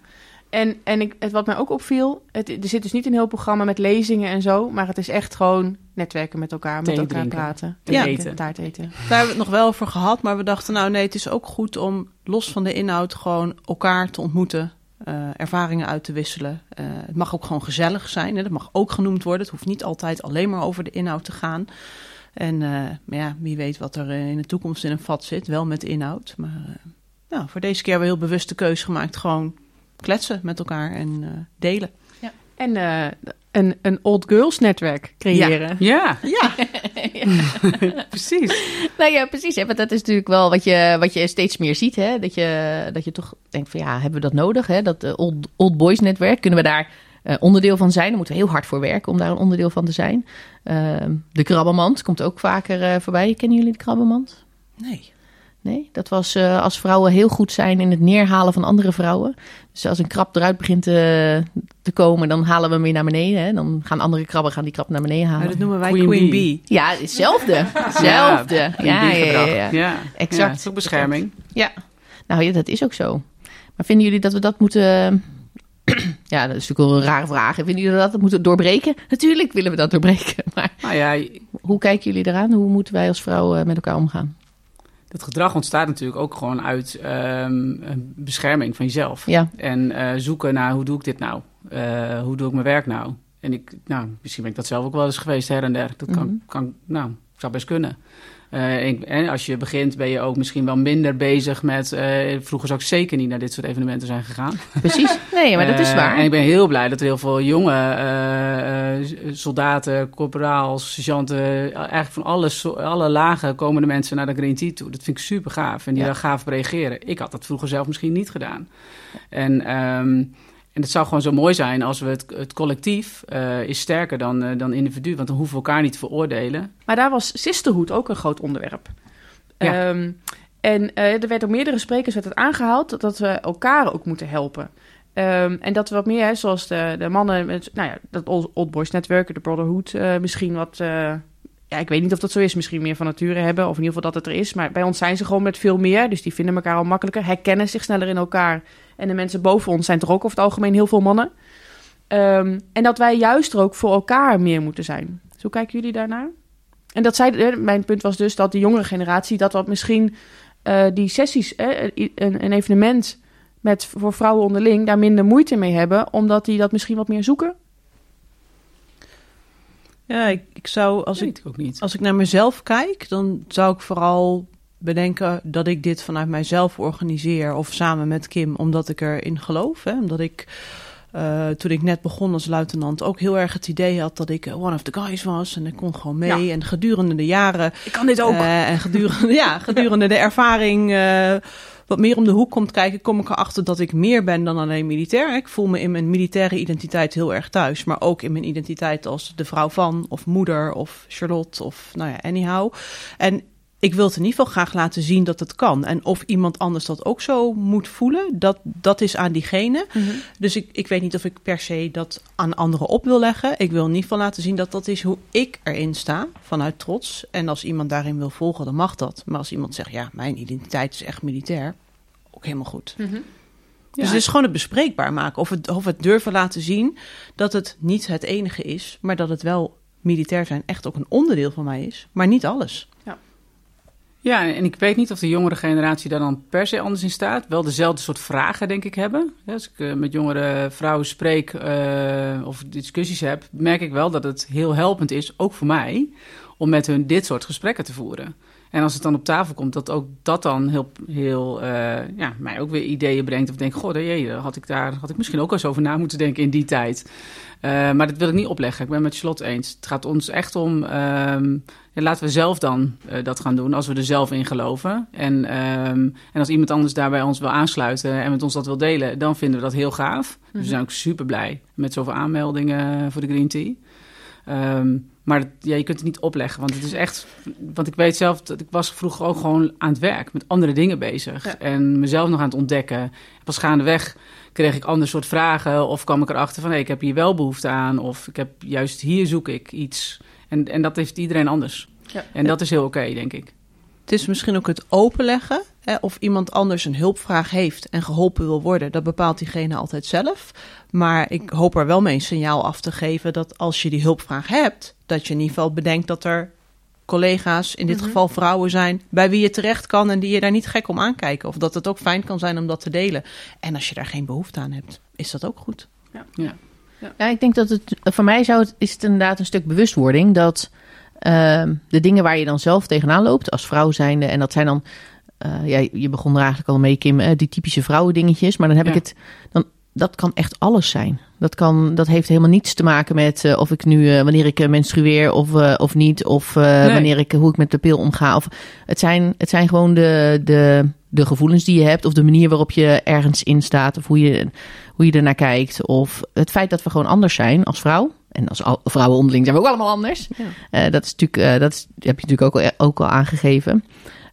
En, en ik, het, wat mij ook opviel, het, er zit dus niet een heel programma met lezingen en zo, maar het is echt gewoon netwerken met elkaar, met elkaar drinken. praten. Ja. eten. Taart eten. Daar hebben we het nog wel over gehad. Maar we dachten, nou nee, het is ook goed om los van de inhoud gewoon elkaar te ontmoeten. eh, ervaringen uit te wisselen. Eh, het mag ook gewoon gezellig zijn. Hè? Dat mag ook genoemd worden. Het hoeft niet altijd alleen maar over de inhoud te gaan. En eh, maar ja, wie weet wat er in de toekomst in een vat zit. Wel met inhoud. Maar nou, voor deze keer hebben we heel bewust de keuze gemaakt. Gewoon kletsen met elkaar en eh, delen. En eh, een, een old girls netwerk creëren. Ja, Ja, precies. Nou ja, precies. Hè? Want dat is natuurlijk wel wat je, wat je steeds meer ziet. Hè? Dat, je, dat je toch denkt van ja, hebben we dat nodig? Hè? Dat eh, old, old Boys netwerk, kunnen we daar onderdeel van zijn? Daar moeten we heel hard voor werken om daar een onderdeel van te zijn. Ehm, de krabbenmand komt ook vaker voorbij. Kennen jullie de krabbenmand? nee. Nee, dat was eh, als vrouwen heel goed zijn in het neerhalen van andere vrouwen. Dus als een krab eruit begint te, te komen, dan halen we hem weer naar beneden. Hè? Dan gaan andere krabben gaan die krab naar beneden Maar halen. dat noemen wij Queen Queen, Bee. Bee. Ja, hetzelfde. Hetzelfde. Ja, ja, ja, ja, Ja, Exact. Ja, het is ook bescherming. Ja, nou ja, dat is ook zo. Maar vinden jullie dat we dat moeten... ja, dat is natuurlijk wel een rare vraag. Vinden jullie dat we moeten doorbreken? Natuurlijk willen we dat doorbreken. Maar Nou ja, hoe kijken jullie eraan? Hoe moeten wij als vrouwen met elkaar omgaan? Dat gedrag ontstaat natuurlijk ook gewoon uit ehm, bescherming van jezelf. Ja, En eh, zoeken naar hoe doe ik dit nou? Eh, hoe doe ik mijn werk nou? En ik, nou, misschien ben ik dat zelf ook wel eens geweest her en der. Dat kan, Mhm. kan nou, zou best kunnen. Eh, ik, en als je begint ben je ook misschien wel minder bezig met... eh, vroeger zou ik zeker niet naar dit soort evenementen zijn gegaan. Precies. Nee, maar dat is Eh, waar. en ik ben heel blij dat er heel veel jonge soldaten, corporaals, sergeanten... eigenlijk van alle, alle lagen komen de mensen naar de Green Tea toe. Dat vind ik super gaaf. En die Ja. daar gaaf op reageren. Ik had dat vroeger zelf misschien niet gedaan. En... ehm, en het zou gewoon zo mooi zijn als we het, het collectief eh, is sterker dan, eh, dan individu. Want dan hoeven we elkaar niet te veroordelen. Maar daar was sisterhood ook een groot onderwerp. Ja. Ehm, en eh, er werd door meerdere sprekers werd het aangehaald dat, we elkaar ook moeten helpen. Ehm, en dat we wat meer, hè, zoals de, de mannen met, nou ja, dat Old, Old Boys Network, de Brotherhood, misschien wat, ik weet niet of dat zo is, misschien meer van nature hebben, of in ieder geval dat het er is. Maar bij ons zijn ze gewoon met veel meer, dus die vinden elkaar al makkelijker, herkennen zich sneller in elkaar. En de mensen boven ons zijn toch ook over het algemeen heel veel mannen. Ehm, en dat wij juist er ook voor elkaar meer moeten zijn. Hoe kijken jullie daarnaar? En dat zei, mijn punt was dus dat de jongere generatie, dat wat misschien eh, die sessies, een, een evenement met voor vrouwen onderling, daar minder moeite mee hebben, omdat die dat misschien wat meer zoeken. Ja, ik, ik zou, als ik, ook niet. als ik naar mezelf kijk, dan zou ik vooral bedenken dat ik dit vanuit mijzelf organiseer. Of samen met Kim, omdat ik erin geloof. Hè? Omdat ik, eh, toen ik net begon als luitenant, ook heel erg het idee had dat ik one of the guys was. En ik kon gewoon mee. Ja. En gedurende de jaren Ik kan dit ook. Eh, en gedurende, ja, gedurende de ervaring eh, wat meer om de hoek komt kijken, kom ik erachter dat ik meer ben dan alleen militair. Ik voel me in mijn militaire identiteit heel erg thuis, maar ook in mijn identiteit als de vrouw van, of moeder, of Charlotte, of nou ja, anyhow. En ik wil het in ieder geval graag laten zien dat het kan. En of iemand anders dat ook zo moet voelen, dat, dat is aan diegene. Mhm. Dus ik, ik weet niet of ik per se dat aan anderen op wil leggen. Ik wil in ieder geval laten zien dat dat is hoe ik erin sta, vanuit trots. En als iemand daarin wil volgen, dan mag dat. Maar als iemand zegt, ja, mijn identiteit is echt militair, ook helemaal goed. Mhm. Dus het is gewoon het bespreekbaar maken. Of het, of het durven laten zien dat het niet het enige is, maar dat het wel militair zijn echt ook een onderdeel van mij is. Maar niet alles. Ja, en ik weet niet of de jongere generatie daar dan per se anders in staat. Wel dezelfde soort vragen, denk ik, hebben. Ja, Als ik eh, met jongere vrouwen spreek eh, of discussies heb, merk ik wel dat het heel helpend is, ook voor mij, om met hun dit soort gesprekken te voeren. En als het dan op tafel komt, dat ook dat dan heel, heel eh, ja, mij ook weer ideeën brengt. Of denk, goh, jee, had ik daar had ik misschien ook eens over na moeten denken in die tijd. Eh, maar dat wil ik niet opleggen. Ik ben met Slot eens. Het gaat ons echt om. ja, laten we zelf dan eh, dat gaan doen, als we er zelf in geloven. En, ehm, en als iemand anders daarbij ons wil aansluiten en met ons dat wil delen, dan vinden we dat heel gaaf. Dus we zijn ook super blij met zoveel aanmeldingen voor de Green Tea. Ehm, maar ja, je kunt het niet opleggen, want het is echt. Want ik weet zelf dat ik was vroeger ook gewoon aan het werk, met andere dingen bezig. Ja. En mezelf nog aan het ontdekken. Pas gaandeweg kreeg ik ander soort vragen. Of kwam ik erachter van hé, ik heb hier wel behoefte aan. Of ik heb juist hier zoek ik iets. En, en dat heeft iedereen anders. Ja. En dat is heel oké, denk ik. Het is misschien ook het openleggen. Hè, of iemand anders een hulpvraag heeft en geholpen wil worden. Dat bepaalt diegene altijd zelf. Maar ik hoop er wel mee een signaal af te geven dat als je die hulpvraag hebt, dat je in ieder geval bedenkt dat er collega's, in dit Mhm. geval vrouwen zijn, bij wie je terecht kan en die je daar niet gek om aankijken. Of dat het ook fijn kan zijn om dat te delen. En als je daar geen behoefte aan hebt, is dat ook goed. Ja, ik denk dat het voor mij zou het, is het inderdaad een stuk bewustwording dat ehm, de dingen waar je dan zelf tegenaan loopt als vrouw zijnde, en dat zijn dan, eh, ja, je begon er eigenlijk al mee, Kim, die typische vrouwendingetjes, maar dan heb Ja. ik het, dan, dat kan echt alles zijn. Dat, kan, dat heeft helemaal niets te maken met eh, of ik nu, eh, wanneer ik menstrueer of, of niet, of wanneer ik, hoe ik met de pil omga. Of, het, zijn, het zijn gewoon de, de, de gevoelens die je hebt, of de manier waarop je ergens in staat, of hoe je, hoe je ernaar kijkt. Of het feit dat we gewoon anders zijn als vrouw. En als al- vrouwen onderling zijn we ook allemaal anders. Ja. Eh, dat is natuurlijk, eh, dat is, heb je natuurlijk ook al, ook al aangegeven.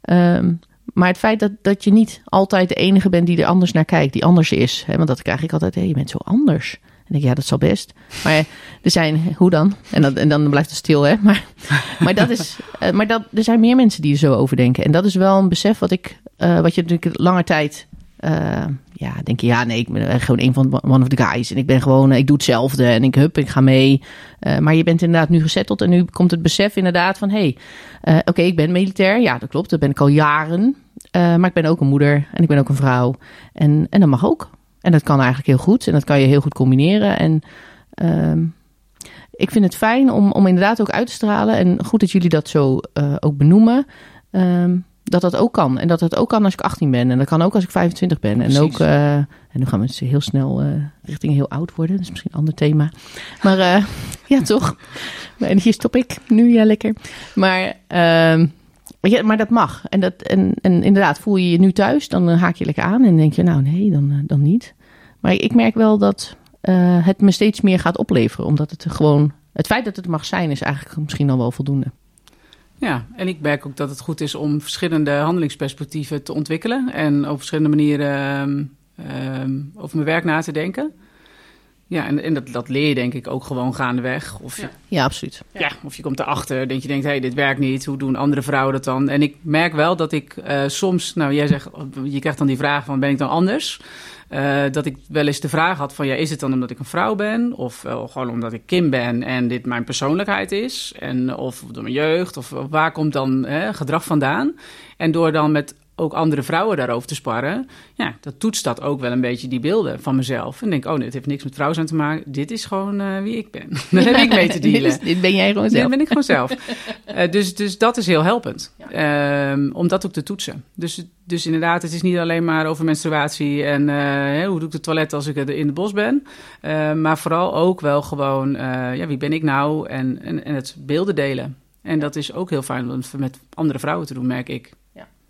Ehm, maar het feit dat, dat je niet altijd de enige bent die er anders naar kijkt, die anders is. Hè, want dat krijg ik altijd, hé, je bent zo anders. En ik denk, ja, dat zal best. Maar er zijn, hoe dan? En, dat, en dan blijft het stil, hè? Maar, maar, dat is, eh, maar dat, er zijn meer mensen die er zo over denken. En dat is wel een besef wat ik, wat je natuurlijk lange tijd, eh, ja, denk je, ja, nee, ik ben gewoon een van one of the guys. En ik ben gewoon, eh, ik doe hetzelfde en ik hup, ik ga mee. Eh, maar je bent inderdaad nu gezetteld en nu komt het besef inderdaad van, hey, oké, ik ben militair. Ja, dat klopt, dat ben ik al jaren. Maar ik ben ook een moeder en ik ben ook een vrouw. En, en dat mag ook. En dat kan eigenlijk heel goed. En dat kan je heel goed combineren. En, ehm, ik vind het fijn om, om inderdaad ook uit te stralen. En goed dat jullie dat zo ook benoemen. ehm, dat dat ook kan. En dat het ook kan als ik 18 ben. En dat kan ook als ik 25 ben. En ook, eh, en nu gaan we dus heel snel eh, richting heel oud worden. Dat is misschien een ander thema. Maar eh, ja, toch? Mijn energie stop ik nu, ja, lekker. Maar, ehm, je, maar dat mag. En, dat, en, en inderdaad, voel je je nu thuis, dan haak je lekker aan. En denk je, nou nee, dan, dan niet. Maar ik merk wel dat het me steeds meer gaat opleveren. Omdat het gewoon... Het feit dat het mag zijn, is eigenlijk misschien al wel voldoende. Ja, en ik merk ook dat het goed is om verschillende handelingsperspectieven te ontwikkelen. En op verschillende manieren ehm, ehm, over mijn werk na te denken. Ja, en, en dat, dat leer je denk ik ook gewoon gaandeweg. Of je, Ja, absoluut. ja. of je komt erachter dat je denkt, hé, hey, dit werkt niet. Hoe doen andere vrouwen dat dan? En ik merk wel dat ik eh, soms, nou jij zegt, je krijgt dan die vraag van, ben ik dan anders? Eh, dat ik wel eens de vraag had van, ja, is het dan omdat ik een vrouw ben? Of eh, gewoon omdat ik Kim ben en dit mijn persoonlijkheid is? En, of door mijn jeugd? Of, waar komt dan gedrag vandaan? En door dan met ook andere vrouwen daarover te sparren, ja, dat toetst dat ook wel een beetje die beelden van mezelf. En denk, oh, dit heeft niks met vrouw zijn te maken. Dit is gewoon eh, wie ik ben. Daar heb ik mee te dit, dealen. is- dit ben jij gewoon Nee, zelf. dat ben ik gewoon zelf. Eh, dus, dus dat is heel helpend. Ehm, om dat ook te toetsen. Dus, dus inderdaad, het is niet alleen maar over menstruatie en eh, hoe doe ik de toilet als ik er in het bos ben. Eh, maar vooral ook wel gewoon, ja, wie ben ik nou? En, en, en het beelden delen. En dat is ook heel fijn om het met andere vrouwen te doen, merk ik.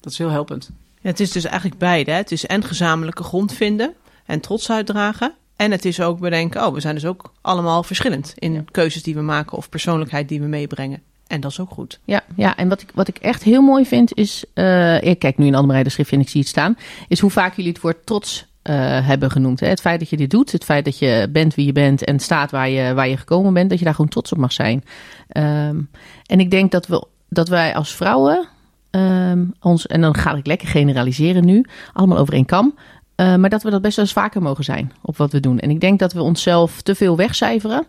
Dat is heel helpend. Ja, het is dus eigenlijk beide. Hè? Het is en gezamenlijke grond vinden en trots uitdragen. En het is ook bedenken, oh, we zijn dus ook allemaal verschillend in keuzes die we maken of persoonlijkheid die we meebrengen. En dat is ook goed. Ja, ja, en wat ik, wat ik echt heel mooi vind is... eh, ik kijk nu in Annemarij de schriftje en ik zie het staan... is hoe vaak jullie het woord trots eh, hebben genoemd. Hè? Het feit dat je dit doet, het feit dat je bent wie je bent... en staat waar je, waar je gekomen bent, dat je daar gewoon trots op mag zijn. Ehm, en ik denk dat, we, dat wij als vrouwen... ehm, ons, en dan ga ik lekker generaliseren nu, allemaal over één kam... eh, maar dat we dat best wel eens vaker mogen zijn op wat we doen. En ik denk dat we onszelf te veel wegcijferen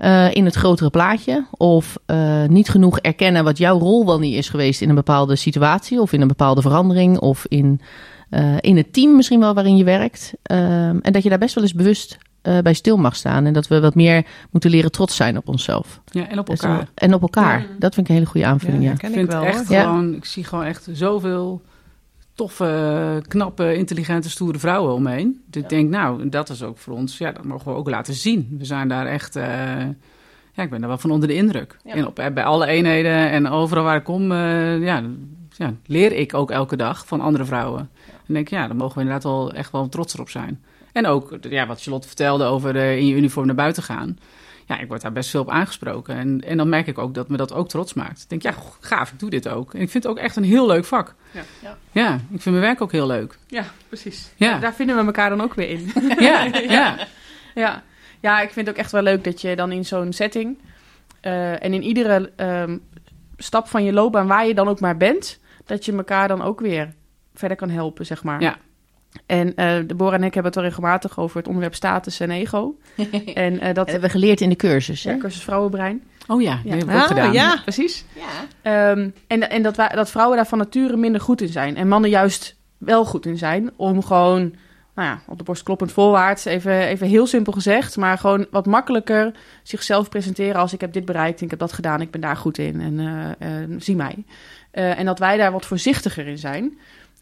eh, in het grotere plaatje. Of eh, niet genoeg erkennen wat jouw rol wel niet is geweest in een bepaalde situatie. Of in een bepaalde verandering. Of in, eh, in het team misschien wel waarin je werkt. Ehm, en dat je daar best wel eens bewust eh, bij stil mag staan. En dat we wat meer moeten leren trots zijn op onszelf. Ja, en op is elkaar. En op elkaar. Dat vind ik een hele goede aanvulling. Ja, herken Ik ik vind wel. echt hoor. Ja. gewoon, ik zie gewoon echt zoveel toffe, knappe, intelligente, stoere vrouwen omheen. Dus ik denk, nou, dat is ook voor ons, ja, dat mogen we ook laten zien. We zijn daar echt, eh, ja, ik ben daar wel van onder de indruk. Ja. En op, eh, bij alle eenheden en overal waar ik kom, eh, ja, ja, leer ik ook elke dag van andere vrouwen. En denk, ja, daar mogen we inderdaad wel echt wel trots op zijn. En ook, ja, wat Charlotte vertelde over eh, in je uniform naar buiten gaan. Ja, ik word daar best veel op aangesproken. En, en dan merk ik ook dat me dat ook trots maakt. Ik denk, ja, goh, gaaf, ik doe dit ook. En ik vind het ook echt een heel leuk vak. Ja. Ja. Ja, ik vind mijn werk ook heel leuk. Ja, precies. Ja. Daar vinden we elkaar dan ook weer in. Ja, ja. Ja. ja, ik vind het ook echt wel leuk dat je dan in zo'n setting... eh, en in iedere ehm, stap van je loopbaan, waar je dan ook maar bent... dat je elkaar dan ook weer verder kan helpen, zeg maar. Ja. En eh Deborah en ik hebben het al regelmatig over het onderwerp status en ego. en eh, dat... Dat hebben we geleerd in de cursus. Hè? Ja, cursus Vrouwenbrein. Oh ja, Ja. heb ik ook Ah, gedaan. ja. Precies. Ja. Ehm, en en dat, dat vrouwen daar van nature minder goed in zijn. En mannen juist wel goed in zijn. Om gewoon, nou ja, op de borst kloppend voorwaarts. Even, even heel simpel gezegd. Maar gewoon wat makkelijker zichzelf presenteren als ik heb dit bereikt. En ik heb dat gedaan. Ik ben daar goed in. En eh, eh, zie mij. Eh, en dat wij daar wat voorzichtiger in zijn.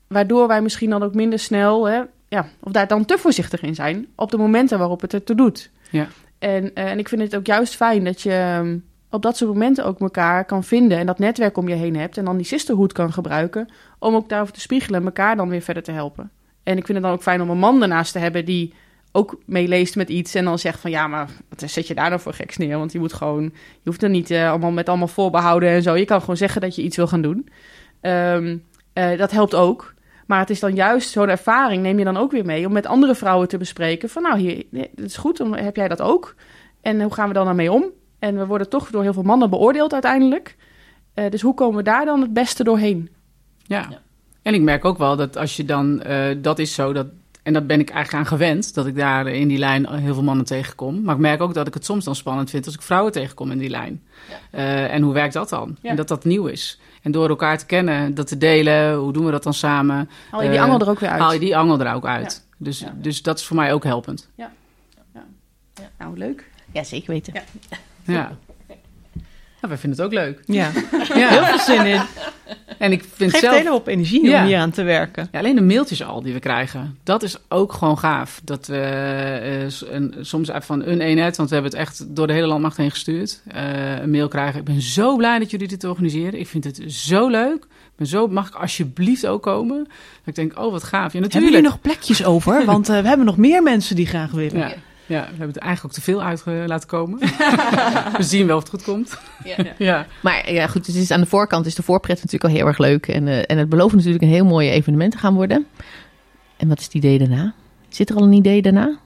Waardoor wij misschien dan ook minder snel, hè, ja, of daar dan te voorzichtig in zijn. Op de momenten waarop het ertoe doet. Ja. En, eh, en ik vind het ook juist fijn dat je ehm, op dat soort momenten ook elkaar kan vinden. En dat netwerk om je heen hebt. En dan die sisterhood kan gebruiken. Om ook daarover te spiegelen en elkaar dan weer verder te helpen. En ik vind het dan ook fijn om een man ernaast te hebben die ook meeleest met iets. En dan zegt van ja, maar wat zet je daar nou voor geks neer? Want je moet gewoon, je hoeft er niet eh, allemaal met allemaal voorbehouden en zo. Je kan gewoon zeggen dat je iets wil gaan doen. Ehm, eh, dat helpt ook. Maar het is dan juist zo'n ervaring, neem je dan ook weer mee om met andere vrouwen te bespreken. Van nou, hier, nee, dat is goed, dan heb jij dat ook? En hoe gaan we dan daarmee om? En we worden toch door heel veel mannen beoordeeld uiteindelijk. Eh, dus hoe komen we daar dan het beste doorheen? Ja. Ja. En ik merk ook wel dat als je dan, eh, dat is zo, dat, en dat ben ik eigenlijk aan gewend, dat ik daar in die lijn heel veel mannen tegenkom. Maar ik merk ook dat ik het soms dan spannend vind als ik vrouwen tegenkom in die lijn. Eh, en hoe werkt dat dan? Ja. En dat dat nieuw is. En door elkaar te kennen, dat te delen, hoe doen we dat dan samen? Haal je die Eh, angel er ook weer uit? Haal je die angel er ook uit. Dus, Ja. dus dat is voor mij ook helpend. Nou, leuk. Ja, zeker weten. Ja. Ja. Wij vinden het ook leuk. Ja, Ja. heel veel zin in. En ik vind Geeft zelf... een hele hoop energie Ja. om hier aan te werken. Ja, alleen de mailtjes al die we krijgen, dat is ook gewoon gaaf. Dat we eh, s- een, soms uit van een eenheid, want we hebben het echt door de hele landmacht heen gestuurd, eh, een mail krijgen. Ik ben zo blij dat jullie dit organiseren. Ik vind het zo leuk. Ben zo, mag ik alsjeblieft ook komen? Ik denk, oh wat gaaf. Ja, Hebben natuurlijk. jullie nog plekjes over? Want eh, we hebben nog meer mensen die graag willen. Ja, ja, we hebben het eigenlijk ook te veel uit laten komen. we zien wel of het goed komt. Ja. Ja, Maar ja, goed, het is aan de voorkant is de voorpret natuurlijk al heel erg leuk. En, eh, en het belooft natuurlijk een heel mooi evenement te gaan worden. En wat is het idee daarna? Zit er al een idee daarna?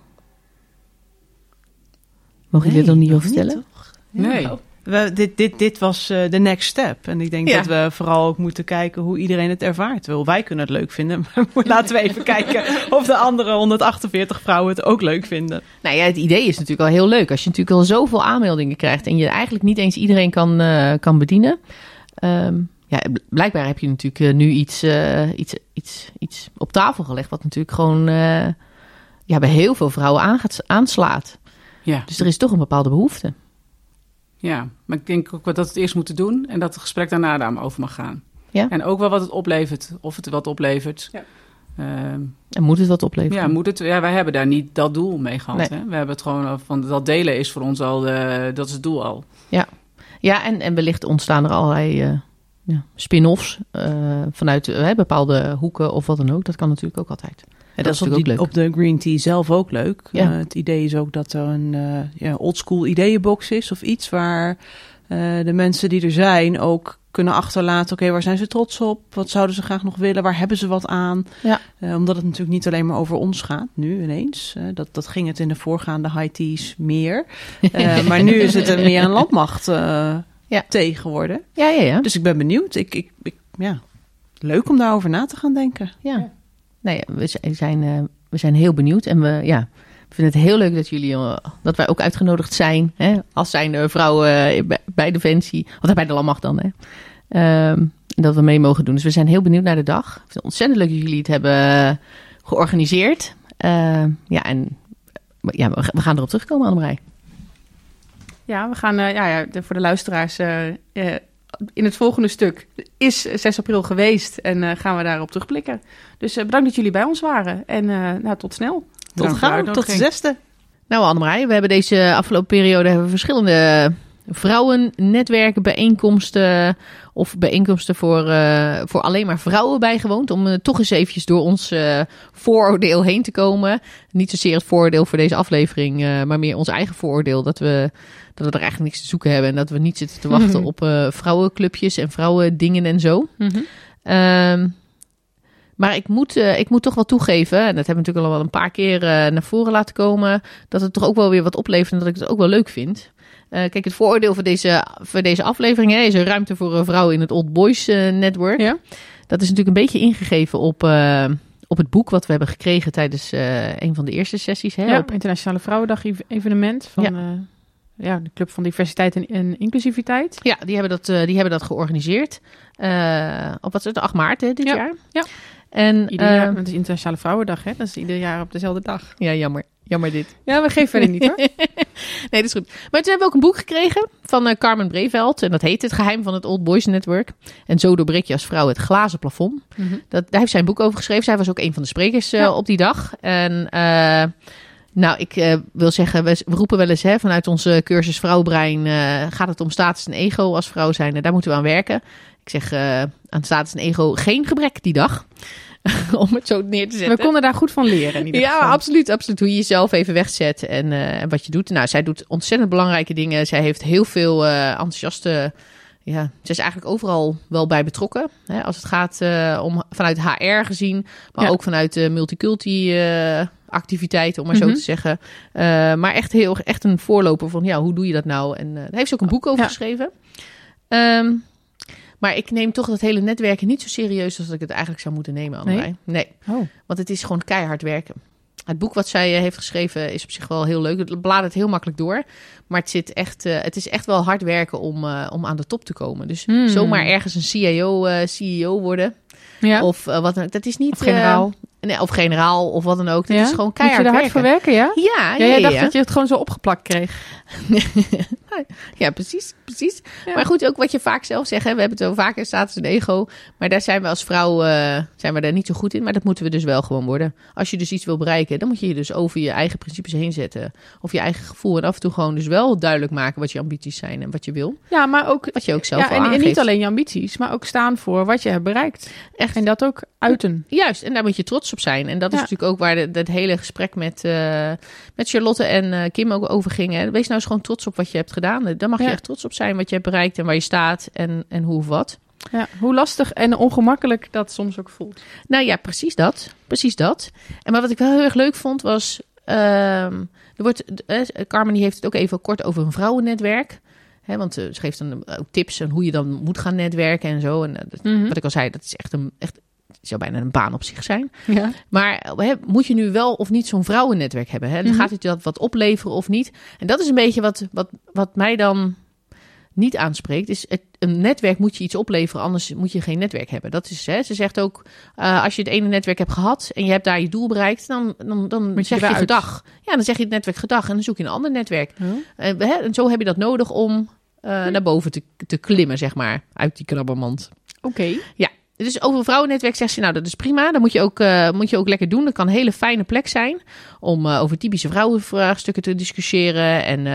Mogen jullie dat nog niet over vertellen? toch? nee. We, dit, dit, dit was eh, de next step. En ik denk Ja. dat we vooral ook moeten kijken hoe iedereen het ervaart. Wel, wij kunnen het leuk vinden, maar laten we even kijken of de andere 148 vrouwen het ook leuk vinden. Nou ja, het idee is natuurlijk al heel leuk. Als je natuurlijk al zoveel aanmeldingen krijgt en je eigenlijk niet eens iedereen kan, eh, kan bedienen. Ehm, ja, bl- blijkbaar heb je natuurlijk eh, nu iets, eh, iets, iets, iets op tafel gelegd. Wat natuurlijk gewoon eh, ja, bij heel veel vrouwen aangaat, aanslaat. Ja. Dus er is toch een bepaalde behoefte. Ja, maar ik denk ook wel dat we het eerst moeten doen en dat het gesprek daarna daarover mag gaan. Ja. En ook wel wat het oplevert, of het wat oplevert. Ja. Ehm, En moet het wat opleveren? ja, moet het, ja, wij hebben daar niet dat doel mee gehad. Nee. Hè? We hebben het gewoon van dat delen is voor ons al, eh, dat is het doel al. Ja, en, en wellicht ontstaan er allerlei eh, ja, spin-offs eh, vanuit bepaalde hoeken of wat dan ook. Dat kan natuurlijk ook altijd. En dat is natuurlijk ook op de Green Tea zelf ook leuk. Ja. Eh, het idee is ook dat er een eh ja, oldschool ideeënbox is of iets waar eh, de mensen die er zijn ook kunnen achterlaten. Oké, waar zijn ze trots op? Wat zouden ze graag nog willen? Waar hebben ze wat aan? Ja. Eh, omdat het natuurlijk niet alleen maar over ons gaat, nu ineens. Dat, dat ging het in de voorgaande high teas meer. Eh, maar nu is het er meer een landmacht eh Ja. tegen geworden. Ja, ja, ja. Dus ik ben benieuwd. Ik, ik, ik, ja, leuk om daarover na te gaan denken. ja. Nee, we zijn, eh, we zijn heel benieuwd. En we, ja, we vinden het heel leuk dat jullie, eh, dat wij ook uitgenodigd zijn. Hè, als zijn vrouwen eh, bij, bij Defensie. Of bij de Landmacht dan, hè. Ehm, dat we mee mogen doen. Dus we zijn heel benieuwd naar de dag. Ik vind het ontzettend leuk dat jullie het hebben georganiseerd. Ehm, ja, en ja, we gaan erop terugkomen, Annemarij. Ja, we gaan, ja, ja, voor de luisteraars, in het volgende stuk is 6 april geweest en eh, gaan we daarop terugblikken. Dus eh, bedankt dat jullie bij ons waren en eh, nou, tot snel. Tot gauw, tot de zesde. Nou, Annemarij, we hebben deze afgelopen periode hebben we verschillende vrouwennetwerken, bijeenkomsten of bijeenkomsten voor, eh, voor alleen maar vrouwen bijgewoond. Om eh, toch eens eventjes door ons eh, vooroordeel heen te komen. Niet zozeer het vooroordeel voor deze aflevering, maar meer ons eigen vooroordeel. Dat we, dat we er eigenlijk niks te zoeken hebben en dat we niet zitten te wachten Mhm. op vrouwenclubjes en vrouwendingen en zo. Ehm, maar ik moet, eh, ik moet toch wel toegeven, en dat hebben we natuurlijk al wel een paar keer eh, naar voren laten komen, dat het toch ook wel weer wat oplevert en dat ik het ook wel leuk vind. Eh, kijk, het vooroordeel voor deze, voor deze aflevering hè, is er ruimte voor een vrouw in het Old Boys Network. Ja. Dat is natuurlijk een beetje ingegeven op, op het boek wat we hebben gekregen tijdens een van de eerste sessies. Hè, Ja, op, Internationale Vrouwendag ev- evenement van Ja. ja. de Club van Diversiteit en, en Inclusiviteit. ja, die hebben dat, die hebben dat georganiseerd. Op wat is het, 8 maart hè, dit Ja. jaar. Ja. En, Ieder eh, jaar, het is Internationale Vrouwendag, hè? dat is ieder jaar op dezelfde dag. ja, jammer. Jammer dit. Ja, we geven verder niet hoor. nee, dat is goed. Maar toen hebben we ook een boek gekregen van eh, Carmen Breveld. En dat heet Het Geheim van het Old Boys Network. En zo doorbreek je als vrouw het glazen plafond. Mhm. Dat, daar heeft zij een boek over geschreven. Zij was ook een van de sprekers eh, Ja. op die dag. En eh, nou, ik wil zeggen, we, roepen wel eens hè, vanuit onze cursus Vrouwbrein... gaat het om status en ego als vrouw zijn. Daar moeten we aan werken. Ik zeg eh, aan status en ego geen gebrek die dag. om het zo neer te zetten. We konden daar goed van leren in ieder Ja, absoluut, absoluut. Hoe je jezelf even wegzet en, eh, en wat je doet. Nou, zij doet ontzettend belangrijke dingen. Zij heeft heel veel eh, enthousiaste... Ja, ze is eigenlijk overal wel bij betrokken. Hè, als het gaat om vanuit HR gezien, maar Ja. ook vanuit de multiculti activiteiten, om maar zo Mhm. te zeggen. Maar echt, heel, echt een voorloper van, ja, hoe doe je dat nou? En daar heeft ze ook een boek over Ja. geschreven. Ehm, maar ik neem toch dat hele netwerken niet zo serieus als dat ik het eigenlijk zou moeten nemen, Anne nee. Oh. Want het is gewoon keihard werken. Het boek wat zij eh, heeft geschreven is op zich wel heel leuk. Het bladert heel makkelijk door. Maar het, zit echt, eh, het is echt wel hard werken om, eh, om aan de top te komen. Dus Hmm. zomaar ergens een CIO, eh, CEO worden. Ja. Of wat dan ook. Dat is niet... Of generaal. Of generaal of wat dan ook. Dat Ja? is gewoon Moet je keihard er hard voor werken, ja? Ja, Ja, ja, jij dacht dat je het gewoon zo opgeplakt kreeg. Ja, precies, precies. Maar goed, ook wat je vaak zelf zegt, hè, we hebben het over vaak in status en ego. Maar daar zijn we als vrouw eh, zijn we daar niet zo goed in. Maar dat moeten we dus wel gewoon worden. Als je dus iets wil bereiken, dan moet je je dus over je eigen principes heen zetten. Of je eigen gevoel. En af en toe gewoon dus wel duidelijk maken wat je ambities zijn en wat je wil. Ja, maar ook... Wat je ook zelf Ja, en, en niet alleen je ambities, maar ook staan voor wat je hebt bereikt. Echt. En dat ook uiten. Juist, en daar moet je trots op zijn. En dat is Ja. natuurlijk ook waar de- het hele gesprek met, eh, met Charlotte en eh, Kim ook over ging. Hè. Wees nou eens gewoon trots op wat je hebt gedaan. Daar mag je echt trots op zijn wat je hebt bereikt en waar je staat en, en hoe of wat. Ja, hoe lastig en ongemakkelijk dat soms ook voelt. Nou ja, precies dat. Precies dat. En maar wat ik wel heel erg leuk vond was... ehm, er wordt, eh, Carmen die heeft het ook even kort over een vrouwennetwerk. Hè, want ze geeft dan ook tips en hoe je dan moet gaan netwerken en zo. En Mhm. wat ik al zei, dat is echt een... Echt, zou bijna een baan op zich zijn. Ja. Maar eh, hè, moet je nu wel of niet zo'n vrouwennetwerk hebben? Hè? Dan Mhm. Gaat het je dat wat opleveren of niet? En dat is een beetje wat, wat, wat mij dan niet aanspreekt. Is het, een netwerk moet je iets opleveren, anders moet je geen netwerk hebben. Dat is, hè, ze zegt ook, eh, als je het ene netwerk hebt gehad en je hebt daar je doel bereikt, dan, dan, dan je zeg je gedag. Ja, dan zeg je het netwerk gedag en dan zoek je een ander netwerk. En, hè, en zo heb je dat nodig om eh, naar boven te, te klimmen, zeg maar, uit die krabbermand. Oké. Dus over een vrouwennetwerk zegt ze, nou dat is prima. Dat moet je ook, eh, moet je ook lekker doen. Dat kan een hele fijne plek zijn om eh, over typische vrouwenvraagstukken te discussiëren. En,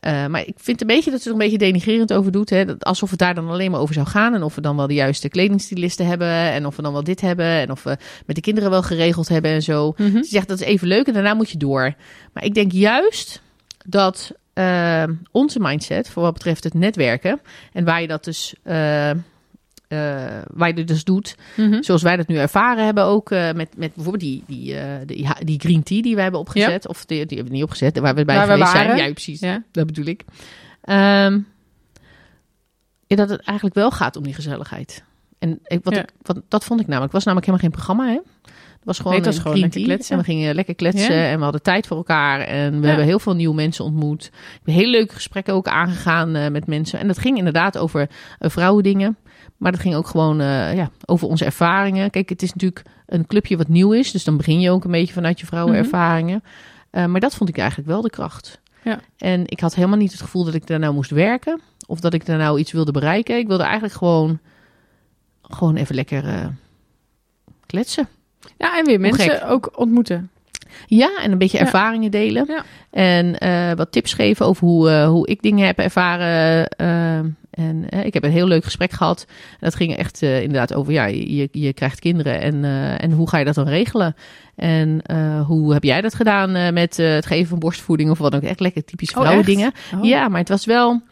eh, maar ik vind een beetje dat ze er een beetje denigrerend over doet. Hè? Dat alsof het daar dan alleen maar over zou gaan. En of we dan wel de juiste kledingstylisten hebben. En of we dan wel dit hebben. En of we met de kinderen wel geregeld hebben en zo. Mhm. Ze zegt dat is even leuk en daarna moet je door. Maar ik denk juist dat onze mindset voor wat betreft het netwerken en waar je dat dus, eh, waar je dus doet, Mhm. zoals wij dat nu ervaren hebben ook eh, met, met bijvoorbeeld die, die, eh, die, die green tea die wij hebben opgezet. Of die, die hebben we niet opgezet, waar we bij Waar we geweest waren. zijn. Ja, precies. Ja. Dat bedoel ik. Ja, dat het eigenlijk wel gaat om die gezelligheid. En ik, wat Ja. ik, wat, dat vond ik namelijk. Was namelijk helemaal geen programma, hè? Het was gewoon Nee, was een gewoon green lekker tea. kletsen. En we gingen lekker kletsen Ja. en we hadden tijd voor elkaar. En we Ja. hebben heel veel nieuwe mensen ontmoet. Ik heb hele leuke gesprekken ook aangegaan met mensen. En dat ging inderdaad over uh, vrouwendingen. Maar dat ging ook gewoon eh, ja, over onze ervaringen. Kijk, het is natuurlijk een clubje wat nieuw is. Dus dan begin je ook een beetje vanuit je vrouwenervaringen. Eh, maar dat vond ik eigenlijk wel de kracht. Ja. En ik had helemaal niet het gevoel dat ik daar nou moest werken. Of dat ik daar nou iets wilde bereiken. Ik wilde eigenlijk gewoon, gewoon even lekker eh, kletsen. Ja, en weer mensen ook ontmoeten. Ja, en een beetje Ja. ervaringen delen. Ja. En wat tips geven over hoe, hoe ik dingen heb ervaren. En eh, ik heb een heel leuk gesprek gehad. Dat ging echt eh, inderdaad over, ja, je, je krijgt kinderen. En, eh, en hoe ga je dat dan regelen? En hoe heb jij dat gedaan met het geven van borstvoeding of wat dan ook? Echt lekker typische Oh, vrouwendingen. Oh. Ja, maar het was wel,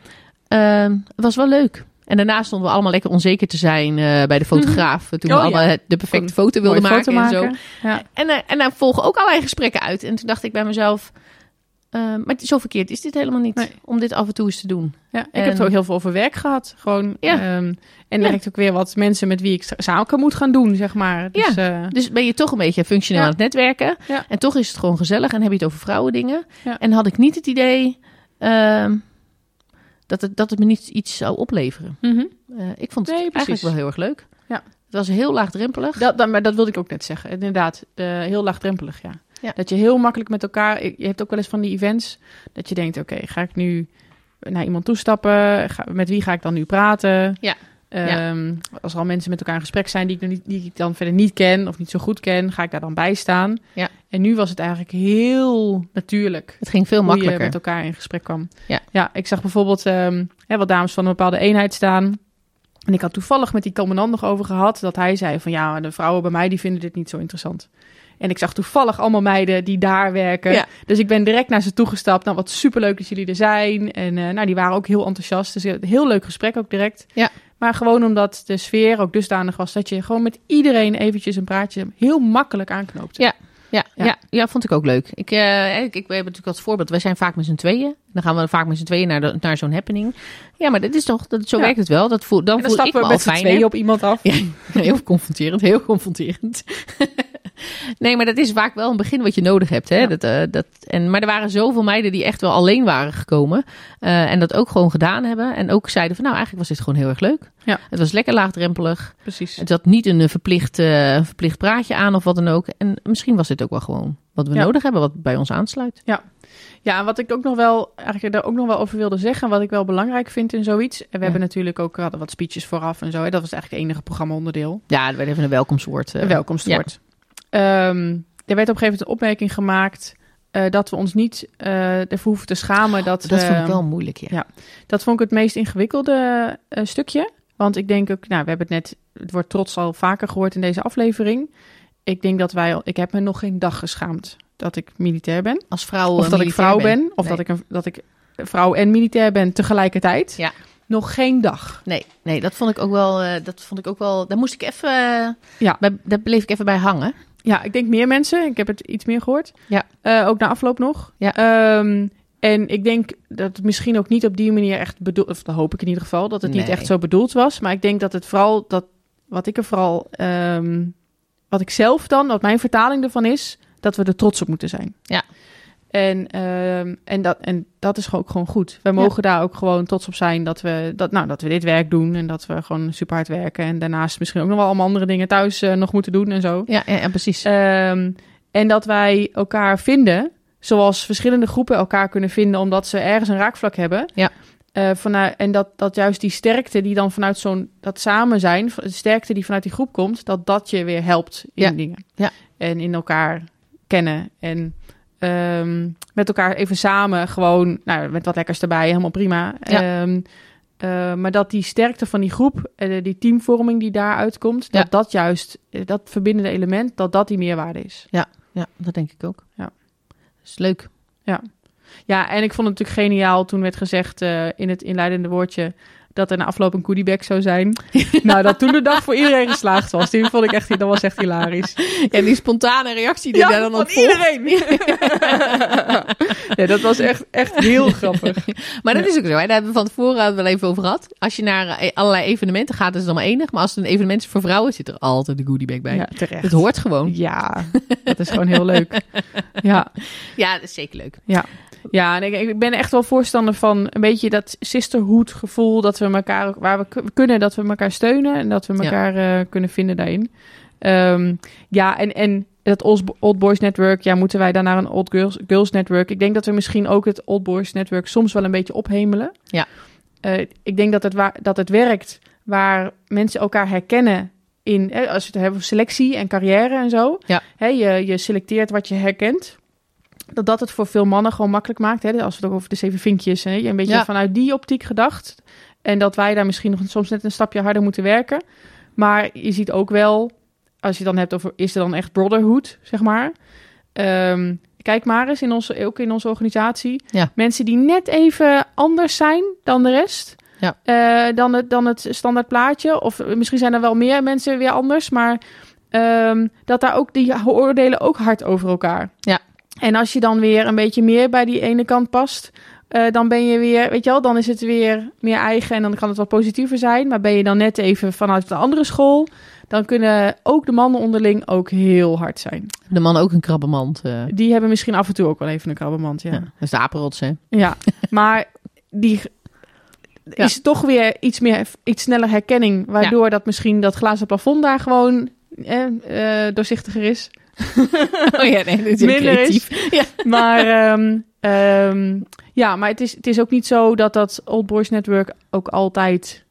ehm, het was wel leuk. En daarna stonden we allemaal lekker onzeker te zijn bij de fotograaf. Toen we Oh, allemaal ja. de perfecte foto wilden maken, en zo. Ja. En, en daar volgen ook allerlei gesprekken uit. En toen dacht ik bij mezelf, eh, maar zo verkeerd is dit helemaal niet. Nee. Om dit af en toe eens te doen. Ja, ik En- heb het ook heel veel over werk gehad. Gewoon, Ja. ehm, en Ja. direct ook weer wat mensen met wie ik za- zaken moet gaan doen, zeg maar. Dus, eh, Dus ben je toch een beetje functioneel Ja. aan het netwerken. Ja. En toch is het gewoon gezellig. En heb je het over vrouwendingen. Ja. En had ik niet het idee ehm, dat, het, dat het me niet iets zou opleveren. mhm. Eh, ik vond het Nee, eigenlijk wel heel erg leuk. Ja. Het was heel laagdrempelig. dat, dat, maar dat wilde ik ook net zeggen. Inderdaad, eh, heel laagdrempelig, ja. Ja. Dat je heel makkelijk met elkaar... Je hebt ook wel eens van die events dat je denkt... Oké, ga ik nu naar iemand toestappen? Ga, met wie ga ik dan nu praten? Ja. Ehm, Als er al mensen met elkaar in gesprek zijn die ik, niet, die ik dan verder niet ken of niet zo goed ken, ga ik daar dan bij staan. Ja. En nu was het eigenlijk heel natuurlijk Het ging veel makkelijker. met elkaar in gesprek kwam. Ja. ja ik zag bijvoorbeeld hè, wat dames van een bepaalde eenheid staan. En ik had toevallig met die commandant nog over gehad dat hij zei van ja, de vrouwen bij mij die vinden dit niet zo interessant. En ik zag toevallig allemaal meiden die daar werken. Ja. Dus ik ben direct naar ze toegestapt. Nou, wat superleuk dat jullie er zijn. En eh, nou, die waren ook heel enthousiast. Dus een heel leuk gesprek ook direct. Ja. Maar gewoon omdat de sfeer ook dusdanig was dat je gewoon met iedereen eventjes een praatje heel makkelijk aanknoopte. Ja. Ja, Ja. ja. Ja, vond ik ook leuk. Ik, eh, ik, ik we hebben natuurlijk als voorbeeld, wij zijn vaak met z'n tweeën. Dan gaan we vaak met z'n tweeën naar, de, naar zo'n happening. Ja, maar dat is toch, dat, zo Ja. werkt het wel. Dat voel, dan dan voel ik me met z'n tweeën op iemand af. Ja, heel confronterend, heel confronterend. Nee, maar dat is vaak wel een begin wat je nodig hebt. Hè? Ja. Dat, eh, dat, en, maar er waren zoveel meiden die echt wel alleen waren gekomen. eh, en dat ook gewoon gedaan hebben. En ook zeiden van nou, eigenlijk was dit gewoon heel erg leuk. Ja. Het was lekker laagdrempelig. Precies. Het had niet een eh, verplicht, eh, verplicht praatje aan of wat dan ook. En misschien was dit ook wel gewoon wat we Ja. nodig hebben, wat bij ons aansluit. Ja, en wat ik ook nog wel, eigenlijk daar ook nog wel over wilde zeggen, wat ik wel belangrijk vind in zoiets. En we hebben natuurlijk ook hadden wat speeches vooraf en zo. Hè. Dat was eigenlijk het enige programma-onderdeel. Ja, er werd even een welkomstwoord. eh, Een welkomstwoord. Ehm, er werd op een gegeven moment een opmerking gemaakt dat we ons niet ervoor hoeven te schamen. Dat, Dat we, vond ik wel moeilijk, ja. Ja. Dat vond ik het meest ingewikkelde stukje. Want ik denk ook, nou, we hebben het net, het wordt trots al vaker gehoord in deze aflevering. Ik denk dat wij, al- ik heb me nog geen dag geschaamd dat ik militair ben. Als vrouw Of eh, dat ik vrouw ben, of Nee. dat, ik een, dat ik vrouw en militair ben tegelijkertijd. Ja. Nog geen dag. Nee, nee, dat vond ik ook wel. eh, dat vond ik ook wel. Daar moest ik even. eh, Ja. bij, daar bleef ik even bij hangen. Ja, ik denk meer mensen. Ik heb het iets meer gehoord. Ja. Ook na afloop nog. Ja. Ehm, en ik denk dat het misschien ook niet op die manier echt bedoeld... Of dat hoop ik in ieder geval, dat het niet echt zo bedoeld was. Maar ik denk dat het vooral... Dat, wat ik er vooral... ehm, wat ik zelf dan, wat mijn vertaling ervan is... Dat we er trots op moeten zijn. Ja. En, ehm, en, dat, en dat is ook gewoon goed. Wij mogen daar ook gewoon trots op zijn dat we, dat, nou, dat we dit werk doen. En dat we gewoon super hard werken. En daarnaast misschien ook nog wel allemaal andere dingen thuis eh, nog moeten doen en zo. Ja, ja, ja, precies. Ehm, en dat wij elkaar vinden, zoals verschillende groepen elkaar kunnen vinden, omdat ze ergens een raakvlak hebben. Ja. Eh, vanuit, en dat, dat juist die sterkte die dan vanuit zo'n, dat samen zijn, de sterkte die vanuit die groep komt, dat dat je weer helpt in Ja. dingen. Ja. En in elkaar kennen en ehm, met elkaar even samen gewoon, nou, met wat lekkers erbij, helemaal prima. Ja. Ehm, eh, maar dat die sterkte van die groep, die teamvorming die daaruit komt, Ja. dat dat juist, eh, dat verbindende element, dat dat die meerwaarde is. Ja, dat denk ik ook. Ja. Is leuk. Ja, en ik vond het natuurlijk geniaal toen werd gezegd eh, in het inleidende woordje dat er na afloop een goodiebag zou zijn. nou, dat toen de dag voor iedereen geslaagd was. Die vond ik echt, dat was echt hilarisch. Ja, die spontane reactie die daar dan van op volgt. iedereen. ja, dat was echt, echt heel grappig. Maar dat is ook zo. Hè? Daar hebben we van tevoren wel even over gehad. Als je naar eh, allerlei evenementen gaat, is het allemaal enig. Maar als het een evenement is voor vrouwen, zit er altijd een goodiebag bij. Ja, terecht. Het hoort gewoon. Ja, dat is gewoon heel leuk. Ja, Ja, dat is zeker leuk. ja en ik, ik ben echt wel voorstander van een beetje dat sisterhood gevoel. Dat we elkaar, waar we ku- kunnen, dat we elkaar steunen. En dat we Ja. elkaar eh, kunnen vinden daarin. Ehm, ja, en, en dat Old, Boys Network, ja, moeten wij naar een Old Girls, Girls Network? Ik denk dat we misschien ook het Old Boys Network soms wel een beetje ophemelen. Ja. Eh, ik denk dat het, waar, dat het werkt waar mensen elkaar herkennen in, hè, als we het hebben over selectie en carrière en zo. Ja. Je, je selecteert wat je herkent. Dat dat het voor veel mannen gewoon makkelijk maakt. Hè? Als we het ook over de zeven vinkjes, hè? een beetje Ja. vanuit die optiek gedacht. En dat wij daar misschien nog soms net een stapje harder moeten werken. Maar je ziet ook wel, als je dan hebt over, is er dan echt brotherhood, zeg maar. Ehm, kijk maar eens, in onze, ook in onze organisatie. Ja. Mensen die net even anders zijn dan de rest. Ja. Eh, dan, het, dan het standaard plaatje. Of misschien zijn er wel meer mensen weer anders. Maar ehm, dat daar ook, die oordelen ook hard over elkaar. Ja. En als je dan weer een beetje meer bij die ene kant past... eh, dan ben je weer, weet je wel, dan is het weer meer eigen en dan kan het wat positiever zijn. Maar ben je dan net even vanuit de andere school, dan kunnen ook de mannen onderling ook heel hard zijn. De man ook een krabbenmand. eh Die hebben misschien af en toe ook wel even een krabbenmand, ja. ja. Dat is de apenrots, hè? Ja, maar die Ja. is toch weer iets meer, iets sneller herkenning, waardoor dat misschien dat glazen plafond daar gewoon eh, eh, doorzichtiger is. Oh ja, nee, dat is Minder creatief. Ja. Maar ehm, ehm, ja, maar het is, het is ook niet zo dat dat Old Boys Network ook altijd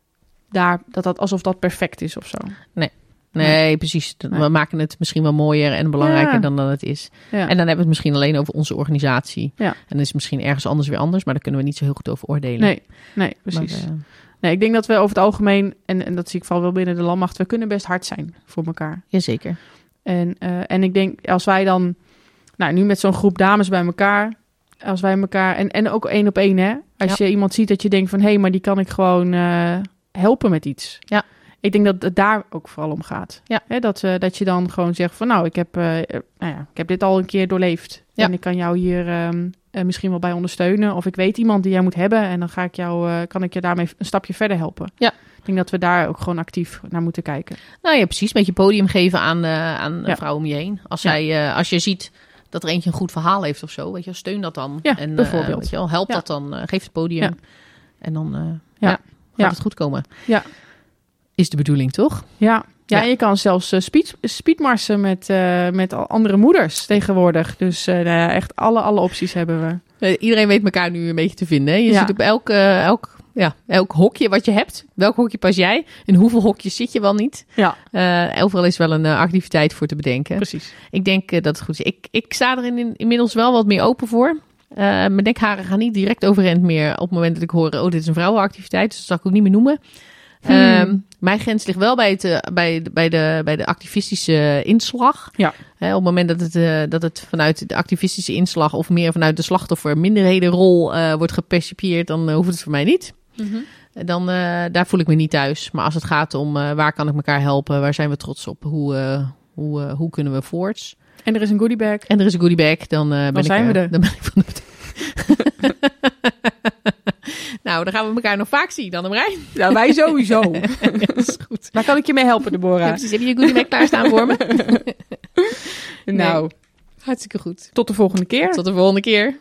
daar, dat dat alsof dat perfect is of zo. Nee, precies. We Nee. maken het misschien wel mooier en belangrijker Ja. dan dat het is. Ja. En dan hebben we het misschien alleen over onze organisatie. Ja. En dan is het misschien ergens anders weer anders, maar daar kunnen we niet zo heel goed over oordelen. nee, nee, precies. Maar, eh, nee, ik denk dat we over het algemeen, en, en dat zie ik vooral wel binnen de landmacht, we kunnen best hard zijn voor elkaar. jazeker. En, eh, en ik denk, als wij dan, nou nu met zo'n groep dames bij elkaar, als wij elkaar, en, en ook één op één hè, als je iemand ziet dat je denkt van, hé, hey, maar die kan ik gewoon eh, helpen met iets. Ja. Ik denk dat het daar ook vooral om gaat. Ja. Hè, dat, eh, dat je dan gewoon zegt van, nou, ik heb, nou ja, ik heb dit al een keer doorleefd. Ja. En ik kan jou hier, ehm, eh, misschien wel bij ondersteunen. Of ik weet iemand die jij moet hebben en dan ga ik jou, eh, kan ik je daarmee een stapje verder helpen. Ja. Ik denk dat we daar ook gewoon actief naar moeten kijken. Nou ja, precies. Een beetje podium geven aan, eh, aan Ja. vrouwen om je heen. Als, zij, als je ziet dat er eentje een goed verhaal heeft of zo, weet je, steun dat dan. Ja, en, bijvoorbeeld. weet je wel, help dat dan. geef het podium. En dan Ja. gaat het goed komen. Ja. Is de bedoeling, toch? Ja, ja, je kan zelfs eh, speed, speedmarsen met, eh, met andere moeders tegenwoordig. Dus eh, nou ja, echt alle, alle opties hebben we. Iedereen weet elkaar nu een beetje te vinden. Hè? Je Ja. ziet op elk, elk, ja, elk hokje wat je hebt. Welk hokje pas jij? In hoeveel hokjes zit je wel niet? Ja, overal is wel een activiteit voor te bedenken. precies. Ik denk dat het goed is. Ik, ik sta er in, inmiddels wel wat meer open voor. Mijn dekharen gaan niet direct overeind meer op het moment dat ik hoor... oh, dit is een vrouwenactiviteit, dus dat zal ik ook niet meer noemen. Hmm. Ehm, mijn grens ligt wel bij, het, eh, bij, de- bij, de, bij de activistische inslag. Ja. Op het moment dat het, eh, dat het vanuit de activistische inslag... of meer vanuit de slachtoffer minderhedenrol eh, wordt gepercipieerd... dan hoeft het voor mij niet. Dan, eh, daar voel ik me niet thuis. Maar als het gaat om waar kan ik elkaar helpen... waar zijn we trots op, hoe, hoe, hoe kunnen we voorts... En er is een goodiebag. En er is een goodiebag, dan, eh, ben, ik, zijn we eh, er. dan ben ik van de Nou, dan gaan we elkaar nog vaak zien, dan Marijn. Ja, wij sowieso. ja, dat is goed. Daar kan ik je mee helpen, Ja, Deborah. precies. Heb je je goodiebag klaarstaan voor me? nou, Hartstikke goed. tot de volgende keer. Tot de volgende keer.